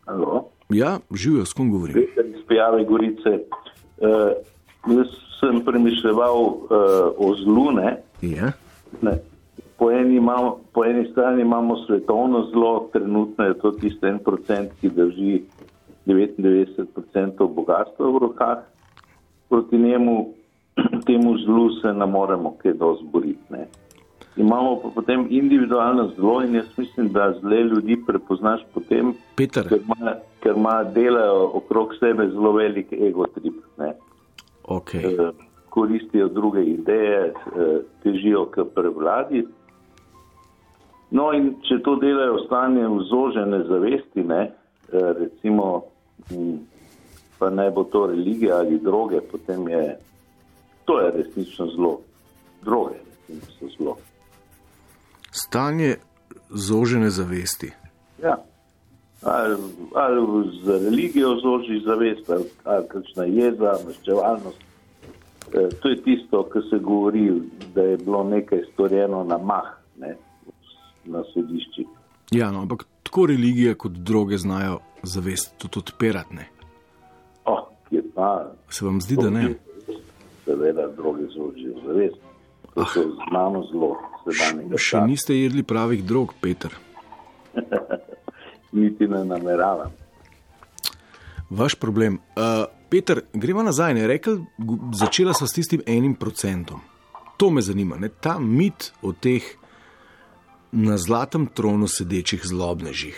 Halo? Ja, živijo, s kom govorim. Peter iz Pijave Gorice. Uh, jaz sem premišljeval uh, o zlu, ne? Ja. ne. Po, eni imamo, po eni strani imamo svetovno zlo, trenutno je to tisti en procent, ki drži 99% bogatstva v rokah. Proti njemu, temu zlu se ne moremo kaj dosti boriti. Ne. Imamo pa potem individualno zlo in jaz mislim, da zle ljudi prepoznaš potem, Peter. ker ima, ker ima delajo okrog sebe zelo velik ego trip. Ne. Okay. Eh, koristijo druge ideje, eh, težijo k prevladi. No, in če to delajo v stanju vzožene zavesti, ne, eh, recimo, pa naj bo to religija ali droge, potem je to je resnično zlo. Droge recimo, so zlo. Stanje zožene zavesti. Ja. Ali, ali za religijo zoži zavest, ali, ali kakšna jeza, maščevalnost. E, to je tisto, kar se govori, da je bilo nekaj storjeno na mah, ne, na sodiščih. Ja, no, ampak tako religija kot droge znajo zavest tudi odpirati. Ne? Oh, pa, Se vam zdi, da ne? seveda, droge zožijo zavest. To so znano zlo sedanjega Še časa. niste jedli pravih drog, Peter. Niti ne nameravam. Vaš problem. Uh, Peter, gremo nazaj. Ne? Rekel, začela sva s tistim enim procentom. To me zanima. Ne? Ta mit o teh na zlatem tronu sedečih zlobnežih.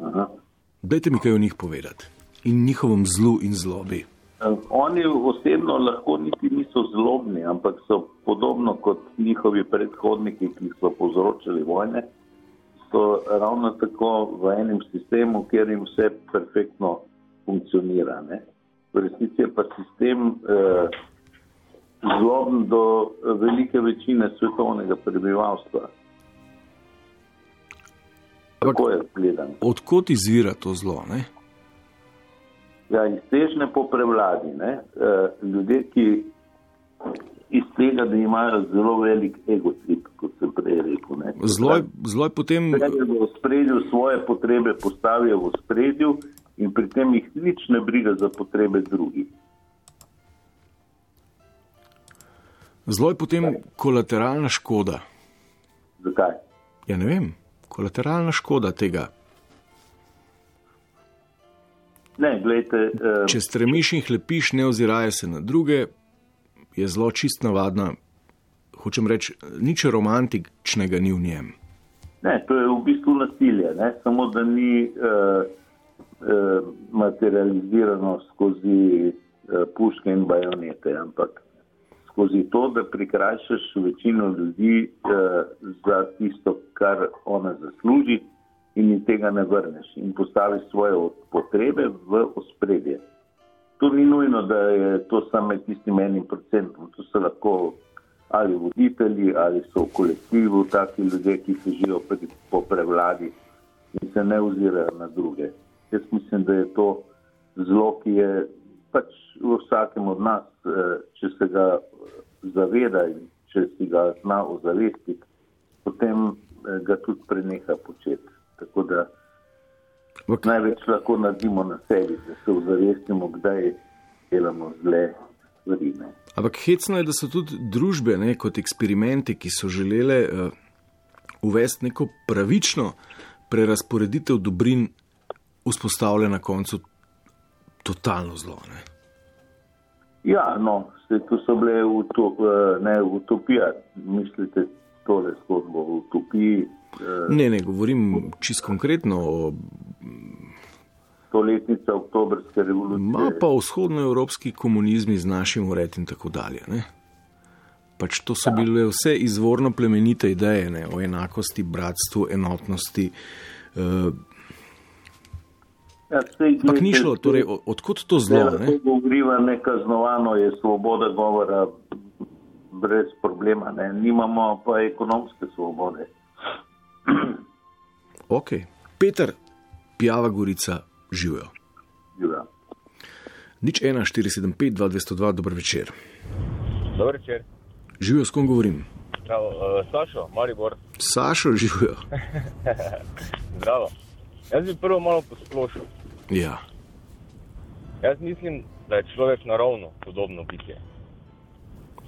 Aha. Dajte mi kaj o njih povedati in njihovem zlu in zlobi. Oni osebno lahko niti niso zlobni, ampak so podobno kot njihovi predhodniki, ki so povzročili vojne, so ravno tako v enem sistemu, kjer jim vse perfektno funkcionira. Ne? V resnici je pa sistem eh, zloben do velike večine svetovnega prebivalstva. Tako je gledan. Odkot izvira to zlo? Ne? Ja, iz težne po prevladi. Ne? Uh, ljudje, ki iz tega, da imajo zelo velik egotrip, kot sem prej rekel. ne. Zlo je, zlo je potem. V spredju svoje potrebe postavijo v spredju in pri tem jih nič ne briga za potrebe drugih. Zlo je potem kolateralna škoda. Zakaj? Ja, ne vem, kolateralna škoda tega. Ne, gledajte, uh, Če stremiš in hlepiš, ne oziraje se na druge, je zelo čist navadna. Hočem reči, nič romantičnega ni v njem. ne, to je v bistvu nasilje, ne? samo da ni uh, uh, materializirano skozi uh, puške in bajonete, ampak skozi to, da prikrajšaš večino ljudi uh, za tisto, kar ona zasluži in ji tega ne vrneš in postaviš svoje potrebe v ospredje. To ni nujno, da je to samo med tistim enim procentom, to so lahko ali voditelji, ali so v kolektivu taki ljudje, ki se živijo po prevladi in se ne ozirajo na druge. Jaz mislim, da je to zlo, ki je pač v vsakem od nas, eh, če se ga zaveda in če si ga zna ozavestiti, potem eh, ga tudi preneha početi. Tako da Ampak, največ lahko naredimo na sebi, da se ozavestimo, kdaj delamo zle stvari. ne. ampak hecno je, da so tudi družbe, ne, kot eksperimenti, ki so želele uh, uvesti neko pravično prerasporeditev dobrin, vzpostavlja na koncu totalno zlo. Ne. Ja, no, se, to so bile uto, eh, ne, utopija. Mislite, tole zgodbo o utopiji. eh, Ne, ne, govorim čisto konkretno o Stoletnica oktobrske revolucije. Ma pa vzhodnoevropski komunizmi z našim ured in tako dalje. Ne? Pač to so bile vse izvorno plemenite ideje ne? o enakosti, bratstvu, enotnosti. Ja, sej, Ampak ni glejte, šlo, torej, o- odkot to zlo? Zdaj Ne? lahko govoriva nekaznovano, je svoboda govora brez problema, ne? nimamo pa ekonomske svobode. Ok, Peter, Pjava Gorica, živijo. Živijo. Nič 1, 475, 2202, dober večer. Dobro večer. Živijo, s kom govorim? Uh, Sašo, Maribor. Sašo, živijo. Zdravo. Jaz bi prvo malo posplošil. Ja, Jaz mislim, da je človek naravno podobno bitje.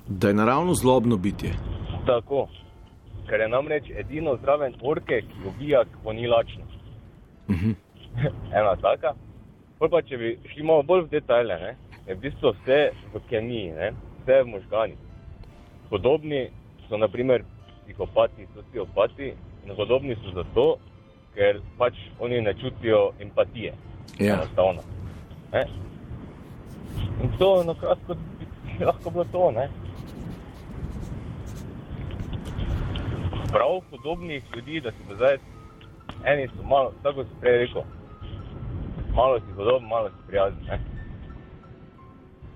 da je naravno zlobno bitje. Tako. Ker je namreč edino zraven orke, ki ubija, ko ni lačno. Mhm. Ena taka. Pol pa, če bi šli malo bolj v detajle, ne, je v bistvu vse v kemiji, ne, vse v možganih. Podobni so naprimer psihopati, sociopati in podobni so zato, ker pač oni ne čutijo empatije. Ja. Enostavno. Ne? In to na kratko bi lahko bilo to. Ne? Prav podobnih ljudi, da si zdaj, eni so malo, tako si prej rekel, malo si podoben, malo si prijazen. Ne?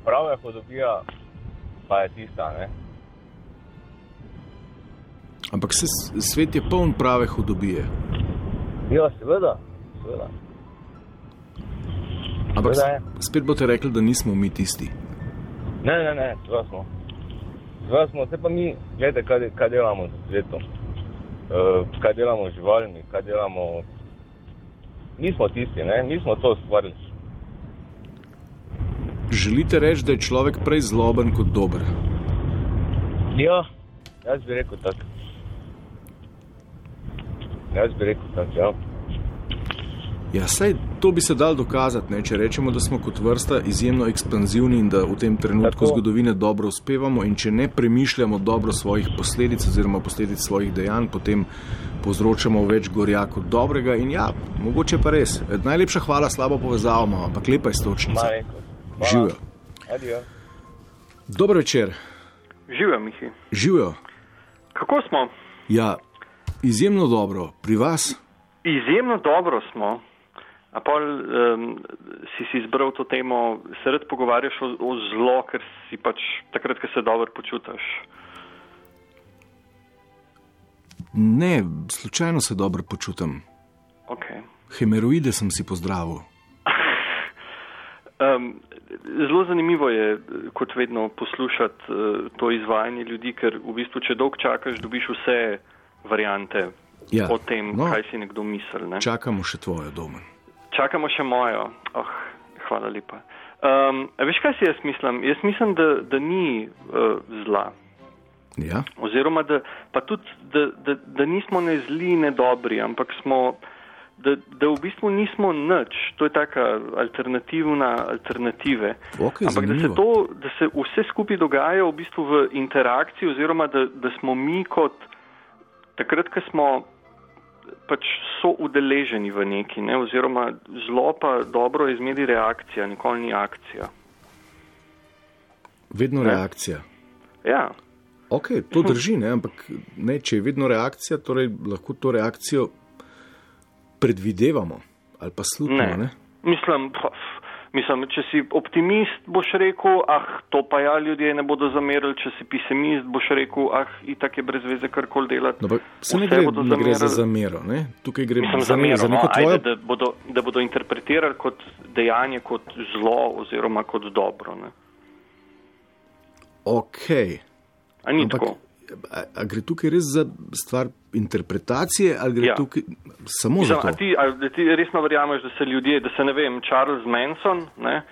Prava hodobija pa je tista, ne? Ampak se, svet je poln prave hudobije. Ja, seveda, seveda. Ampak Seveda spet boste rekli, da nismo mi tisti. Ne, ne, ne, seveda smo. Seveda smo, se pa mi, gledajte, kaj, kaj delamo z svetom. Uh, kaj delamo z živalmi, kaj delamo. Nismo tisti, ne, mi smo to ustvarili. Želite reči, da je človek prej zloben kot dober? Ja, jaz bi rekel tako. Jaz bi rekel tako, ja. Ja, saj to bi se dal dokazati, ne? če rečemo, da smo kot vrsta izjemno ekspanzivni in da v tem trenutku Tako. Zgodovine dobro uspevamo, in če ne premišljamo dobro svojih posledic oziroma posledic svojih dejanj, potem povzročamo več gorja kot dobrega. In ja, mogoče pa res. Eh, Najlepša hvala, slabo povezavo, imamo, ampak lepa je stočnica. Živijo. Adijo. Dober večer, Živijo, Mihi. živijo. Kako smo? Ja, izjemno dobro, pri vas. Izjemno dobro smo. A pol um, si si izbral to temo, se rad pogovarjaš o, o zlo, ker si pač takrat, ko se dobro počutiš. Ne, slučajno se dobro počutim. Okay. Hemeroide sem si pozdravil. Um, zelo zanimivo je, kot vedno, poslušati uh, to izvajanje ljudi, ker v bistvu, če dolgo čakaš, dobiš vse variante Ja, o tem, no. kaj si nekdo misli. Ne? Čakamo še tvojo domen. Čakamo še mojo. Oh, hvala lepa. Um, veš, kaj si jaz mislim? Jaz mislim, da, da ni uh, zla. Ja, Oziroma, da, pa tudi, da, da, da nismo ne zli, ne dobri, ampak smo, da, da v bistvu nismo nič. To je taka alternativna alternative. Ok, ampak da se, zanimivo. to, da se vse skupaj dogaja v bistvu v interakciji, oziroma da, da smo mi kot takrat, ko smo pač so udeleženi v neki, ne? oziroma zlo pa dobro je zmeri reakcija, nikoli ni akcija. vedno Ne. reakcija. Ja, Ok, to drži, ne? ampak ne, če je vedno reakcija, torej lahko to reakcijo predvidevamo ali pa slutimo. ne. Ne? Mislim, pf, mislim, če si optimist, boš rekel, ah, to pa ja, ljudje ne bodo zamerili, če si pesimist, boš rekel, ah, itak je brez veze karkoli delati. No, se ne gre, ne gre za zamero, ne? tukaj gre Mislim, za, zamero, za no, neko tvojo. ajde, da, bodo, da bodo interpretirali kot dejanje, kot zlo oziroma kot dobro. Ne? Ok. A ni Ampak, tako? A, a gre tukaj res za stvar interpretacije ali gre Ja. tukaj samo Mislim, za a to? ti, a, ti resno verjameš, da se ljudje, da se ne vem, Charles Manson, ne,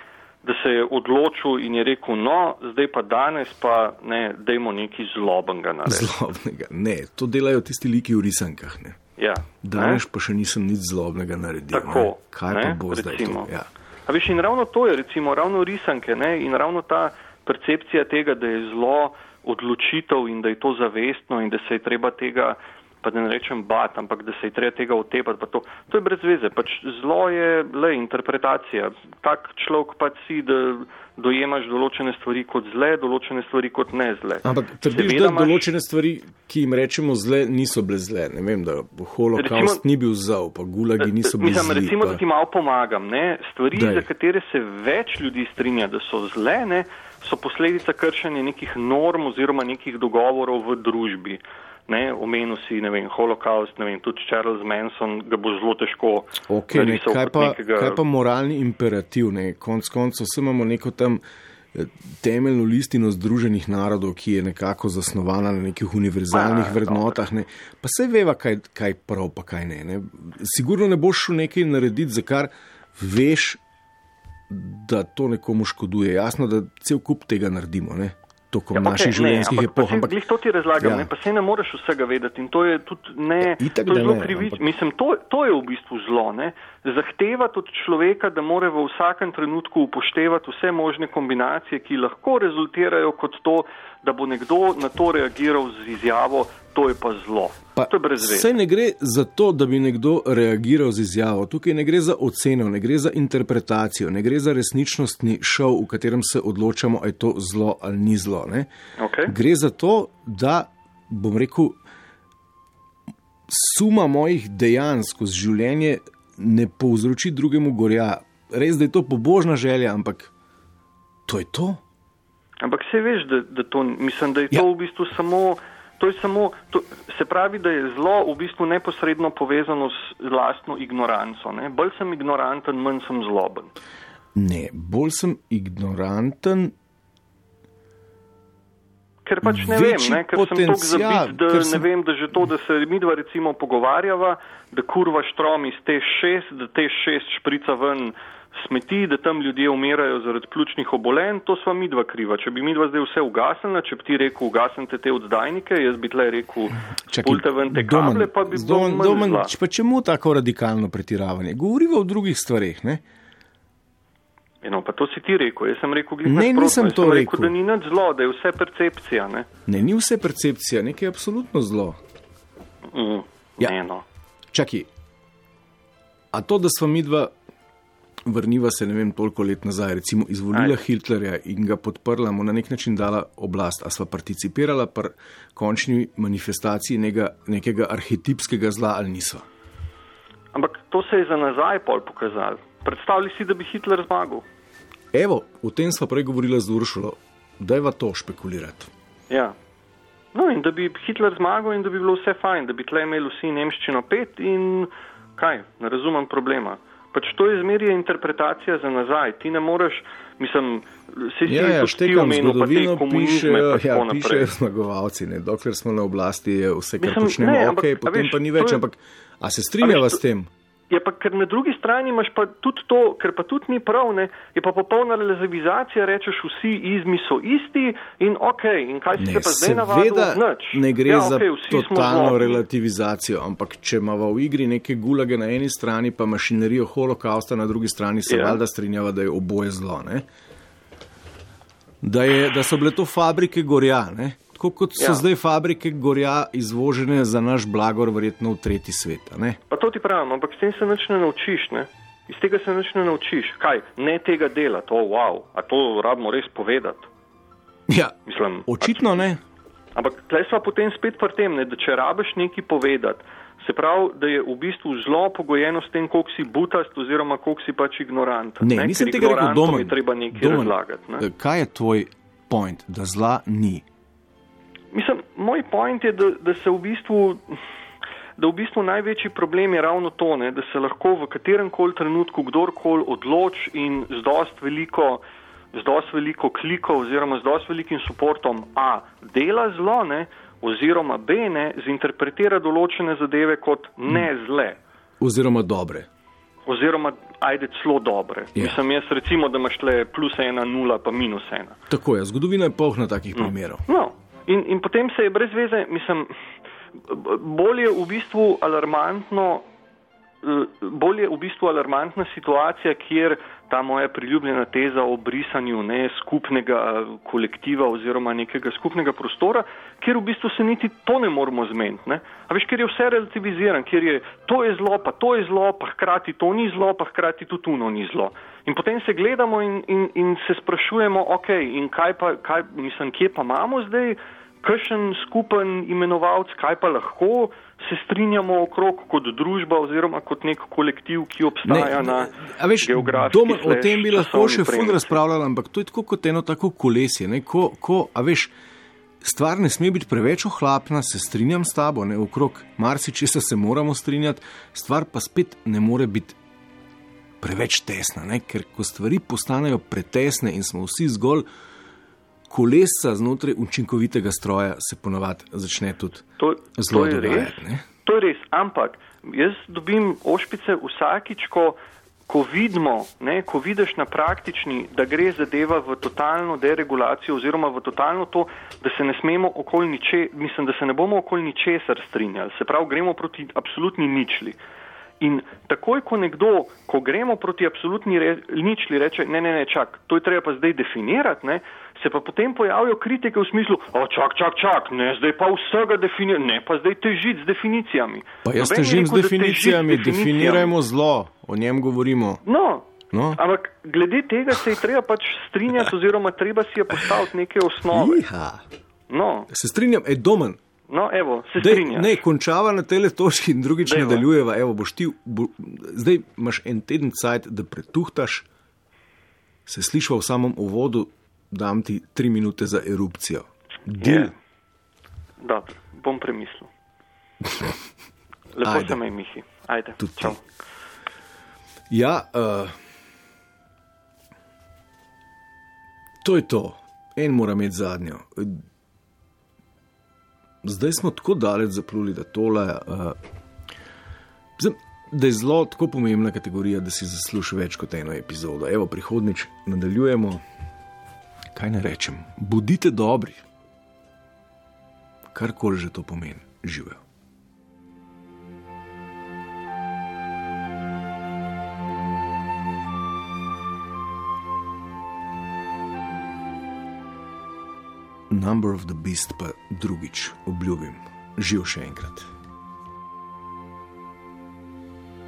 da se je odločil in je rekel, no, zdaj pa danes pa ne, dajmo nekaj zlobenega narediti. Zlobnega. Ne, to delajo tisti liki v risankah. Ne. Ja, Danes pa še nisem nič zlobnega naredil. Tako, ne. Kaj ne, pa bo zdaj recimo. to? Ja. A veš, in ravno to je, recimo, ravno risanke ne, in ravno ta percepcija tega, da je zlo odločitev in da je to zavestno in da se je treba tega, pa da ne rečem bat, ampak da se je treba tega otepati, pa to, to je brez veze. Pač zlo je le interpretacija. Tak človek pač si, da dojemaš določene stvari kot zle, določene stvari kot ne zle. Ampak trdiš, Seveda da imaš- določene stvari, ki jim rečemo zle, niso bile zle. Ne vem, da holokaust Recimo- ni bil zau, pa gulagi niso bili zli. recimo, pa- da ti malo pomagam. Ne? Stvari, Daj. za katere se več ljudi strinja, da so zle, ne? So posledica kršenja nekih norm oziroma nekih dogovorov v družbi. Ne, omenil si, ne vem, holokaust, ne vem, tudi Charles Manson ga bo zelo težko Okay, ne, kaj, pa, nekega- kaj pa moralni imperativ? Ne? Konc koncev vse imamo neko tam eh, temeljno listino Združenih narodov, ki je nekako zasnovana na nekih univerzalnih Pa, vrednotah. Ne? Pa se veva, kaj, kaj prav, pa kaj ne, ne. Sigurno ne boš šel nekaj narediti, za kar veš, da to nekomu škoduje. Jasno, da cel kup tega naredimo. Ne? Tokom ja, naših okej, življenjskih ne, epoh. Ampak, ampak... to ti razlagam, Ja. ja. ne, pa se ne moreš vsega vedeti in to je tudi ne, Itak, to je zelo krivič. ampak- Mislim, to, to je v bistvu zlo. Ne. Zahtevati od človeka, da more v vsakem trenutku upoštevati vse možne kombinacije, ki lahko rezultirajo kot to, da bo nekdo na to reagiral z izjavo, to je pa zlo. Pa to je brez veze. Saj ne gre za to, da bi nekdo reagiral z izjavo. Tukaj ne gre za oceno, ne gre za interpretacijo, ne gre za resničnostni šov, v katerem se odločamo, ali je to zlo ali ni zlo. Ne? Okay. Gre za to, da bom rekel, suma mojih dejanj skozi življenje ne povzroči drugemu gorja. Res, da je to pobožna želja, ampak to je to. Ampak se veš, da, da to, mislim, da je Ja. to v bistvu samo. To je samo, to, se pravi, da je zlo v bistvu neposredno povezano s lastno ignoranco. Ne? Bolj sem ignoranten, manj sem zloben. Ne, bolj sem ignoranten, Ker pač ne vem, ne? ker sem tako zabit, da ker ne sem- vem, da že to, da se mi dva recimo pogovarjava, da kurva štrom iz te šest, da te šest šprica ven smeti, da tam ljudje umirajo zaradi pljučnih obolenj, to sva mi dva kriva. Če bi mi dva zdaj vse ugasnila, če bi ti rekel, ugasnite te oddajnike, jaz bi tle rekel, spulte ven te kable, pa bi Domen, domen, pa čemu tako radikalno pretiravanje? Govorimo o drugih stvareh. Ne, Eno, pa to si ti rekel, jaz sem rekel, glih Ne, nasprotno, nisem to sem rekel. da ni nič zlo, da je vse percepcija. Ne? ne, ni vse percepcija, nekaj je absolutno zlo. Mm, Ja. ne, no. Čakaj, a to, da smo mi dva, vrniva se ne vem, toliko let nazaj, recimo izvolila Ajde. Hitlerja in ga podprla, mu na nek način dala oblast, a sva participirala pri končni manifestaciji nekega, nekega arhetipskega zla ali nisva? Ampak to se je za nazaj pol pokazalo. Predstavljaj si, da bi Hitler zmagal. Evo, o tem sva prej govorila z Uršulo, dajva to špekulirati. Ja. No, in da bi Hitler zmagal in da bi bilo vse fajn, da bi tle imeli vsi nemščino pet in kaj, ne razumem problema. Pač to je zmerje interpretacija za nazaj. Ti ne moreš, mislim, si Ja, ja, ti štekam pa zgodovino, komunizme pišejo, pa ja, pišejo zmagovalci. Ne? Dokler smo na oblasti, je vse, kar Mislim, počnemo, ne, ok, ampak, a potem veš, pa ni več. je- Ampak, a se strinjava veš, s tem? Ja, pa ker na drugi strani imaš pa tudi to, ker pa tudi ni prav, ne, je pa popolna relativizacija, rečeš vsi izmi so isti in ok, in kaj si Ne, se pa zdaj navadil? Nič. ne gre ja, za okay, smo totalno relativizacijo, ampak če imamo v igri neke gulage na eni strani, pa mašinerijo holokausta na drugi strani, se Ja. valjda strinjava, da je oboje zlo. Ne? Da, je, da so bile to fabrike gorja, ne? Tako kot so Ja. zdaj fabrike gorja izvožene za naš blagor, verjetno v tretji svet. Ne? Pa to ti pravim, ampak s tem se nič ne naučiš, ne? Iz tega se nič ne naučiš. Kaj, ne tega delati, o wow, a to rabimo res povedati. Ja, Mislim, očitno ne. Ampak tle smo potem spet pri tem, ne, da če rabiš nekaj povedati, se pravi, da je v bistvu zelo pogojeno s tem, koliko si butast oziroma koliko si pač ignoranten. Ne, nisem Ker tega rekel je treba nekaj razlagati. Ne? Kaj je tvoj point, da zla ni? Mislim, moj point je, da, da se v bistvu. Da v bistvu največji problem je ravno to, ne, da se lahko v katerem koli trenutku kdorkoli odloči in z dost veliko, z dost veliko klikov oziroma z dost velikim suportom A dela zlo, ne, oziroma B ne, zinterpretira določene zadeve kot ne zle. Oziroma dobre. Oziroma, ajde celo dobre. Ja. Mislim, jaz recimo, da imaš tle plus ena, nula, pa minus ena. Tako je, zgodovina je polna takih primerov. No, in, in potem se je brez veze, mislim, b- bolje v bistvu alarmantno bolj je v bistvu alarmantna situacija, kjer ta moja priljubljena teza o brisanju ne, skupnega eh, kolektiva oziroma nekega skupnega prostora, kjer v bistvu se niti to ne moramo zmeniti. Ne. A veš, ker je vse relativiziran, kjer je to je zlo, pa to je zlo, pa hkrati to ni zlo, pa hkrati tudi tuno ni zlo. In potem se gledamo in, in, in se sprašujemo, ok, in kaj pa, kaj, mislim, kje pa imamo zdaj, kakšen skupen imenovalec, kaj pa lahko se strinjamo okrog kot družba oziroma kot nek kolektiv, ki obstaja ne, na geografiji. O tem bi lahko še fund razpravljali, ampak to je tako kot eno tako kolesje. Ne, ko, ko, a veš, stvar ne sme biti preveč ohlapna, se strinjam s tabo, ne, okrog marsičesa se moramo strinjati, stvar pa spet ne more biti preveč tesna, ne, ker ko stvari postanejo pretesne in smo vsi zgolj kolesa znotraj učinkovitega stroja se ponovadi začne tudi to, zelo dogajati. To je res, ampak jaz dobim ošpice vsakič, ko, ko vidimo, ne, ko vidiš na praktični, da gre zadeva v totalno deregulacijo oziroma v totalno to, da se ne smemo okoli niče, mislim, da se ne bomo okoli ničesar strinjali, se pravi, gremo proti absolutni ničli. In takoj, ko nekdo, ko gremo proti absolutni re, ničli, reče, ne, ne, ne, čak, to je treba pa zdaj definirati, ne, se pa potem pojavijo kritike v smislu, o čak, čak, čak, ne, zdaj pa vsega definirati, ne, pa zdaj težiti z definicijami. Pa jaz težim z definicijami, definirajmo zlo, o njem govorimo. No. No. Ampak glede tega se je treba pač strinjati, oziroma treba si je postaviti neke osnove. No. Se strinjam, je domen. No, evo, se strinjam. Ne, končava na tele točki in drugič nadaljujeva. Evo, boš ti, bo, zdaj imaš en teden cajt, da pretuhtaš, se slišal v samem uvodu, dam ti tri minute za erupcijo. Del. Dobro, bom premislil. Lepo Ajde. se me mihi. Ajde. Ja, uh, to je to. En mora imeti zadnjo. Zdaj smo tako daleč zapluli, da tole. Uh, Da je zelo tako pomembna kategorija, da si zasluži več kot eno epizodo. Evo, prihodnič nadaljujemo kaj ne rečem, bodite dobri, karkoli že to pomeni, živijo. Number of the Beast pa drugič obljubim, živ še enkrat.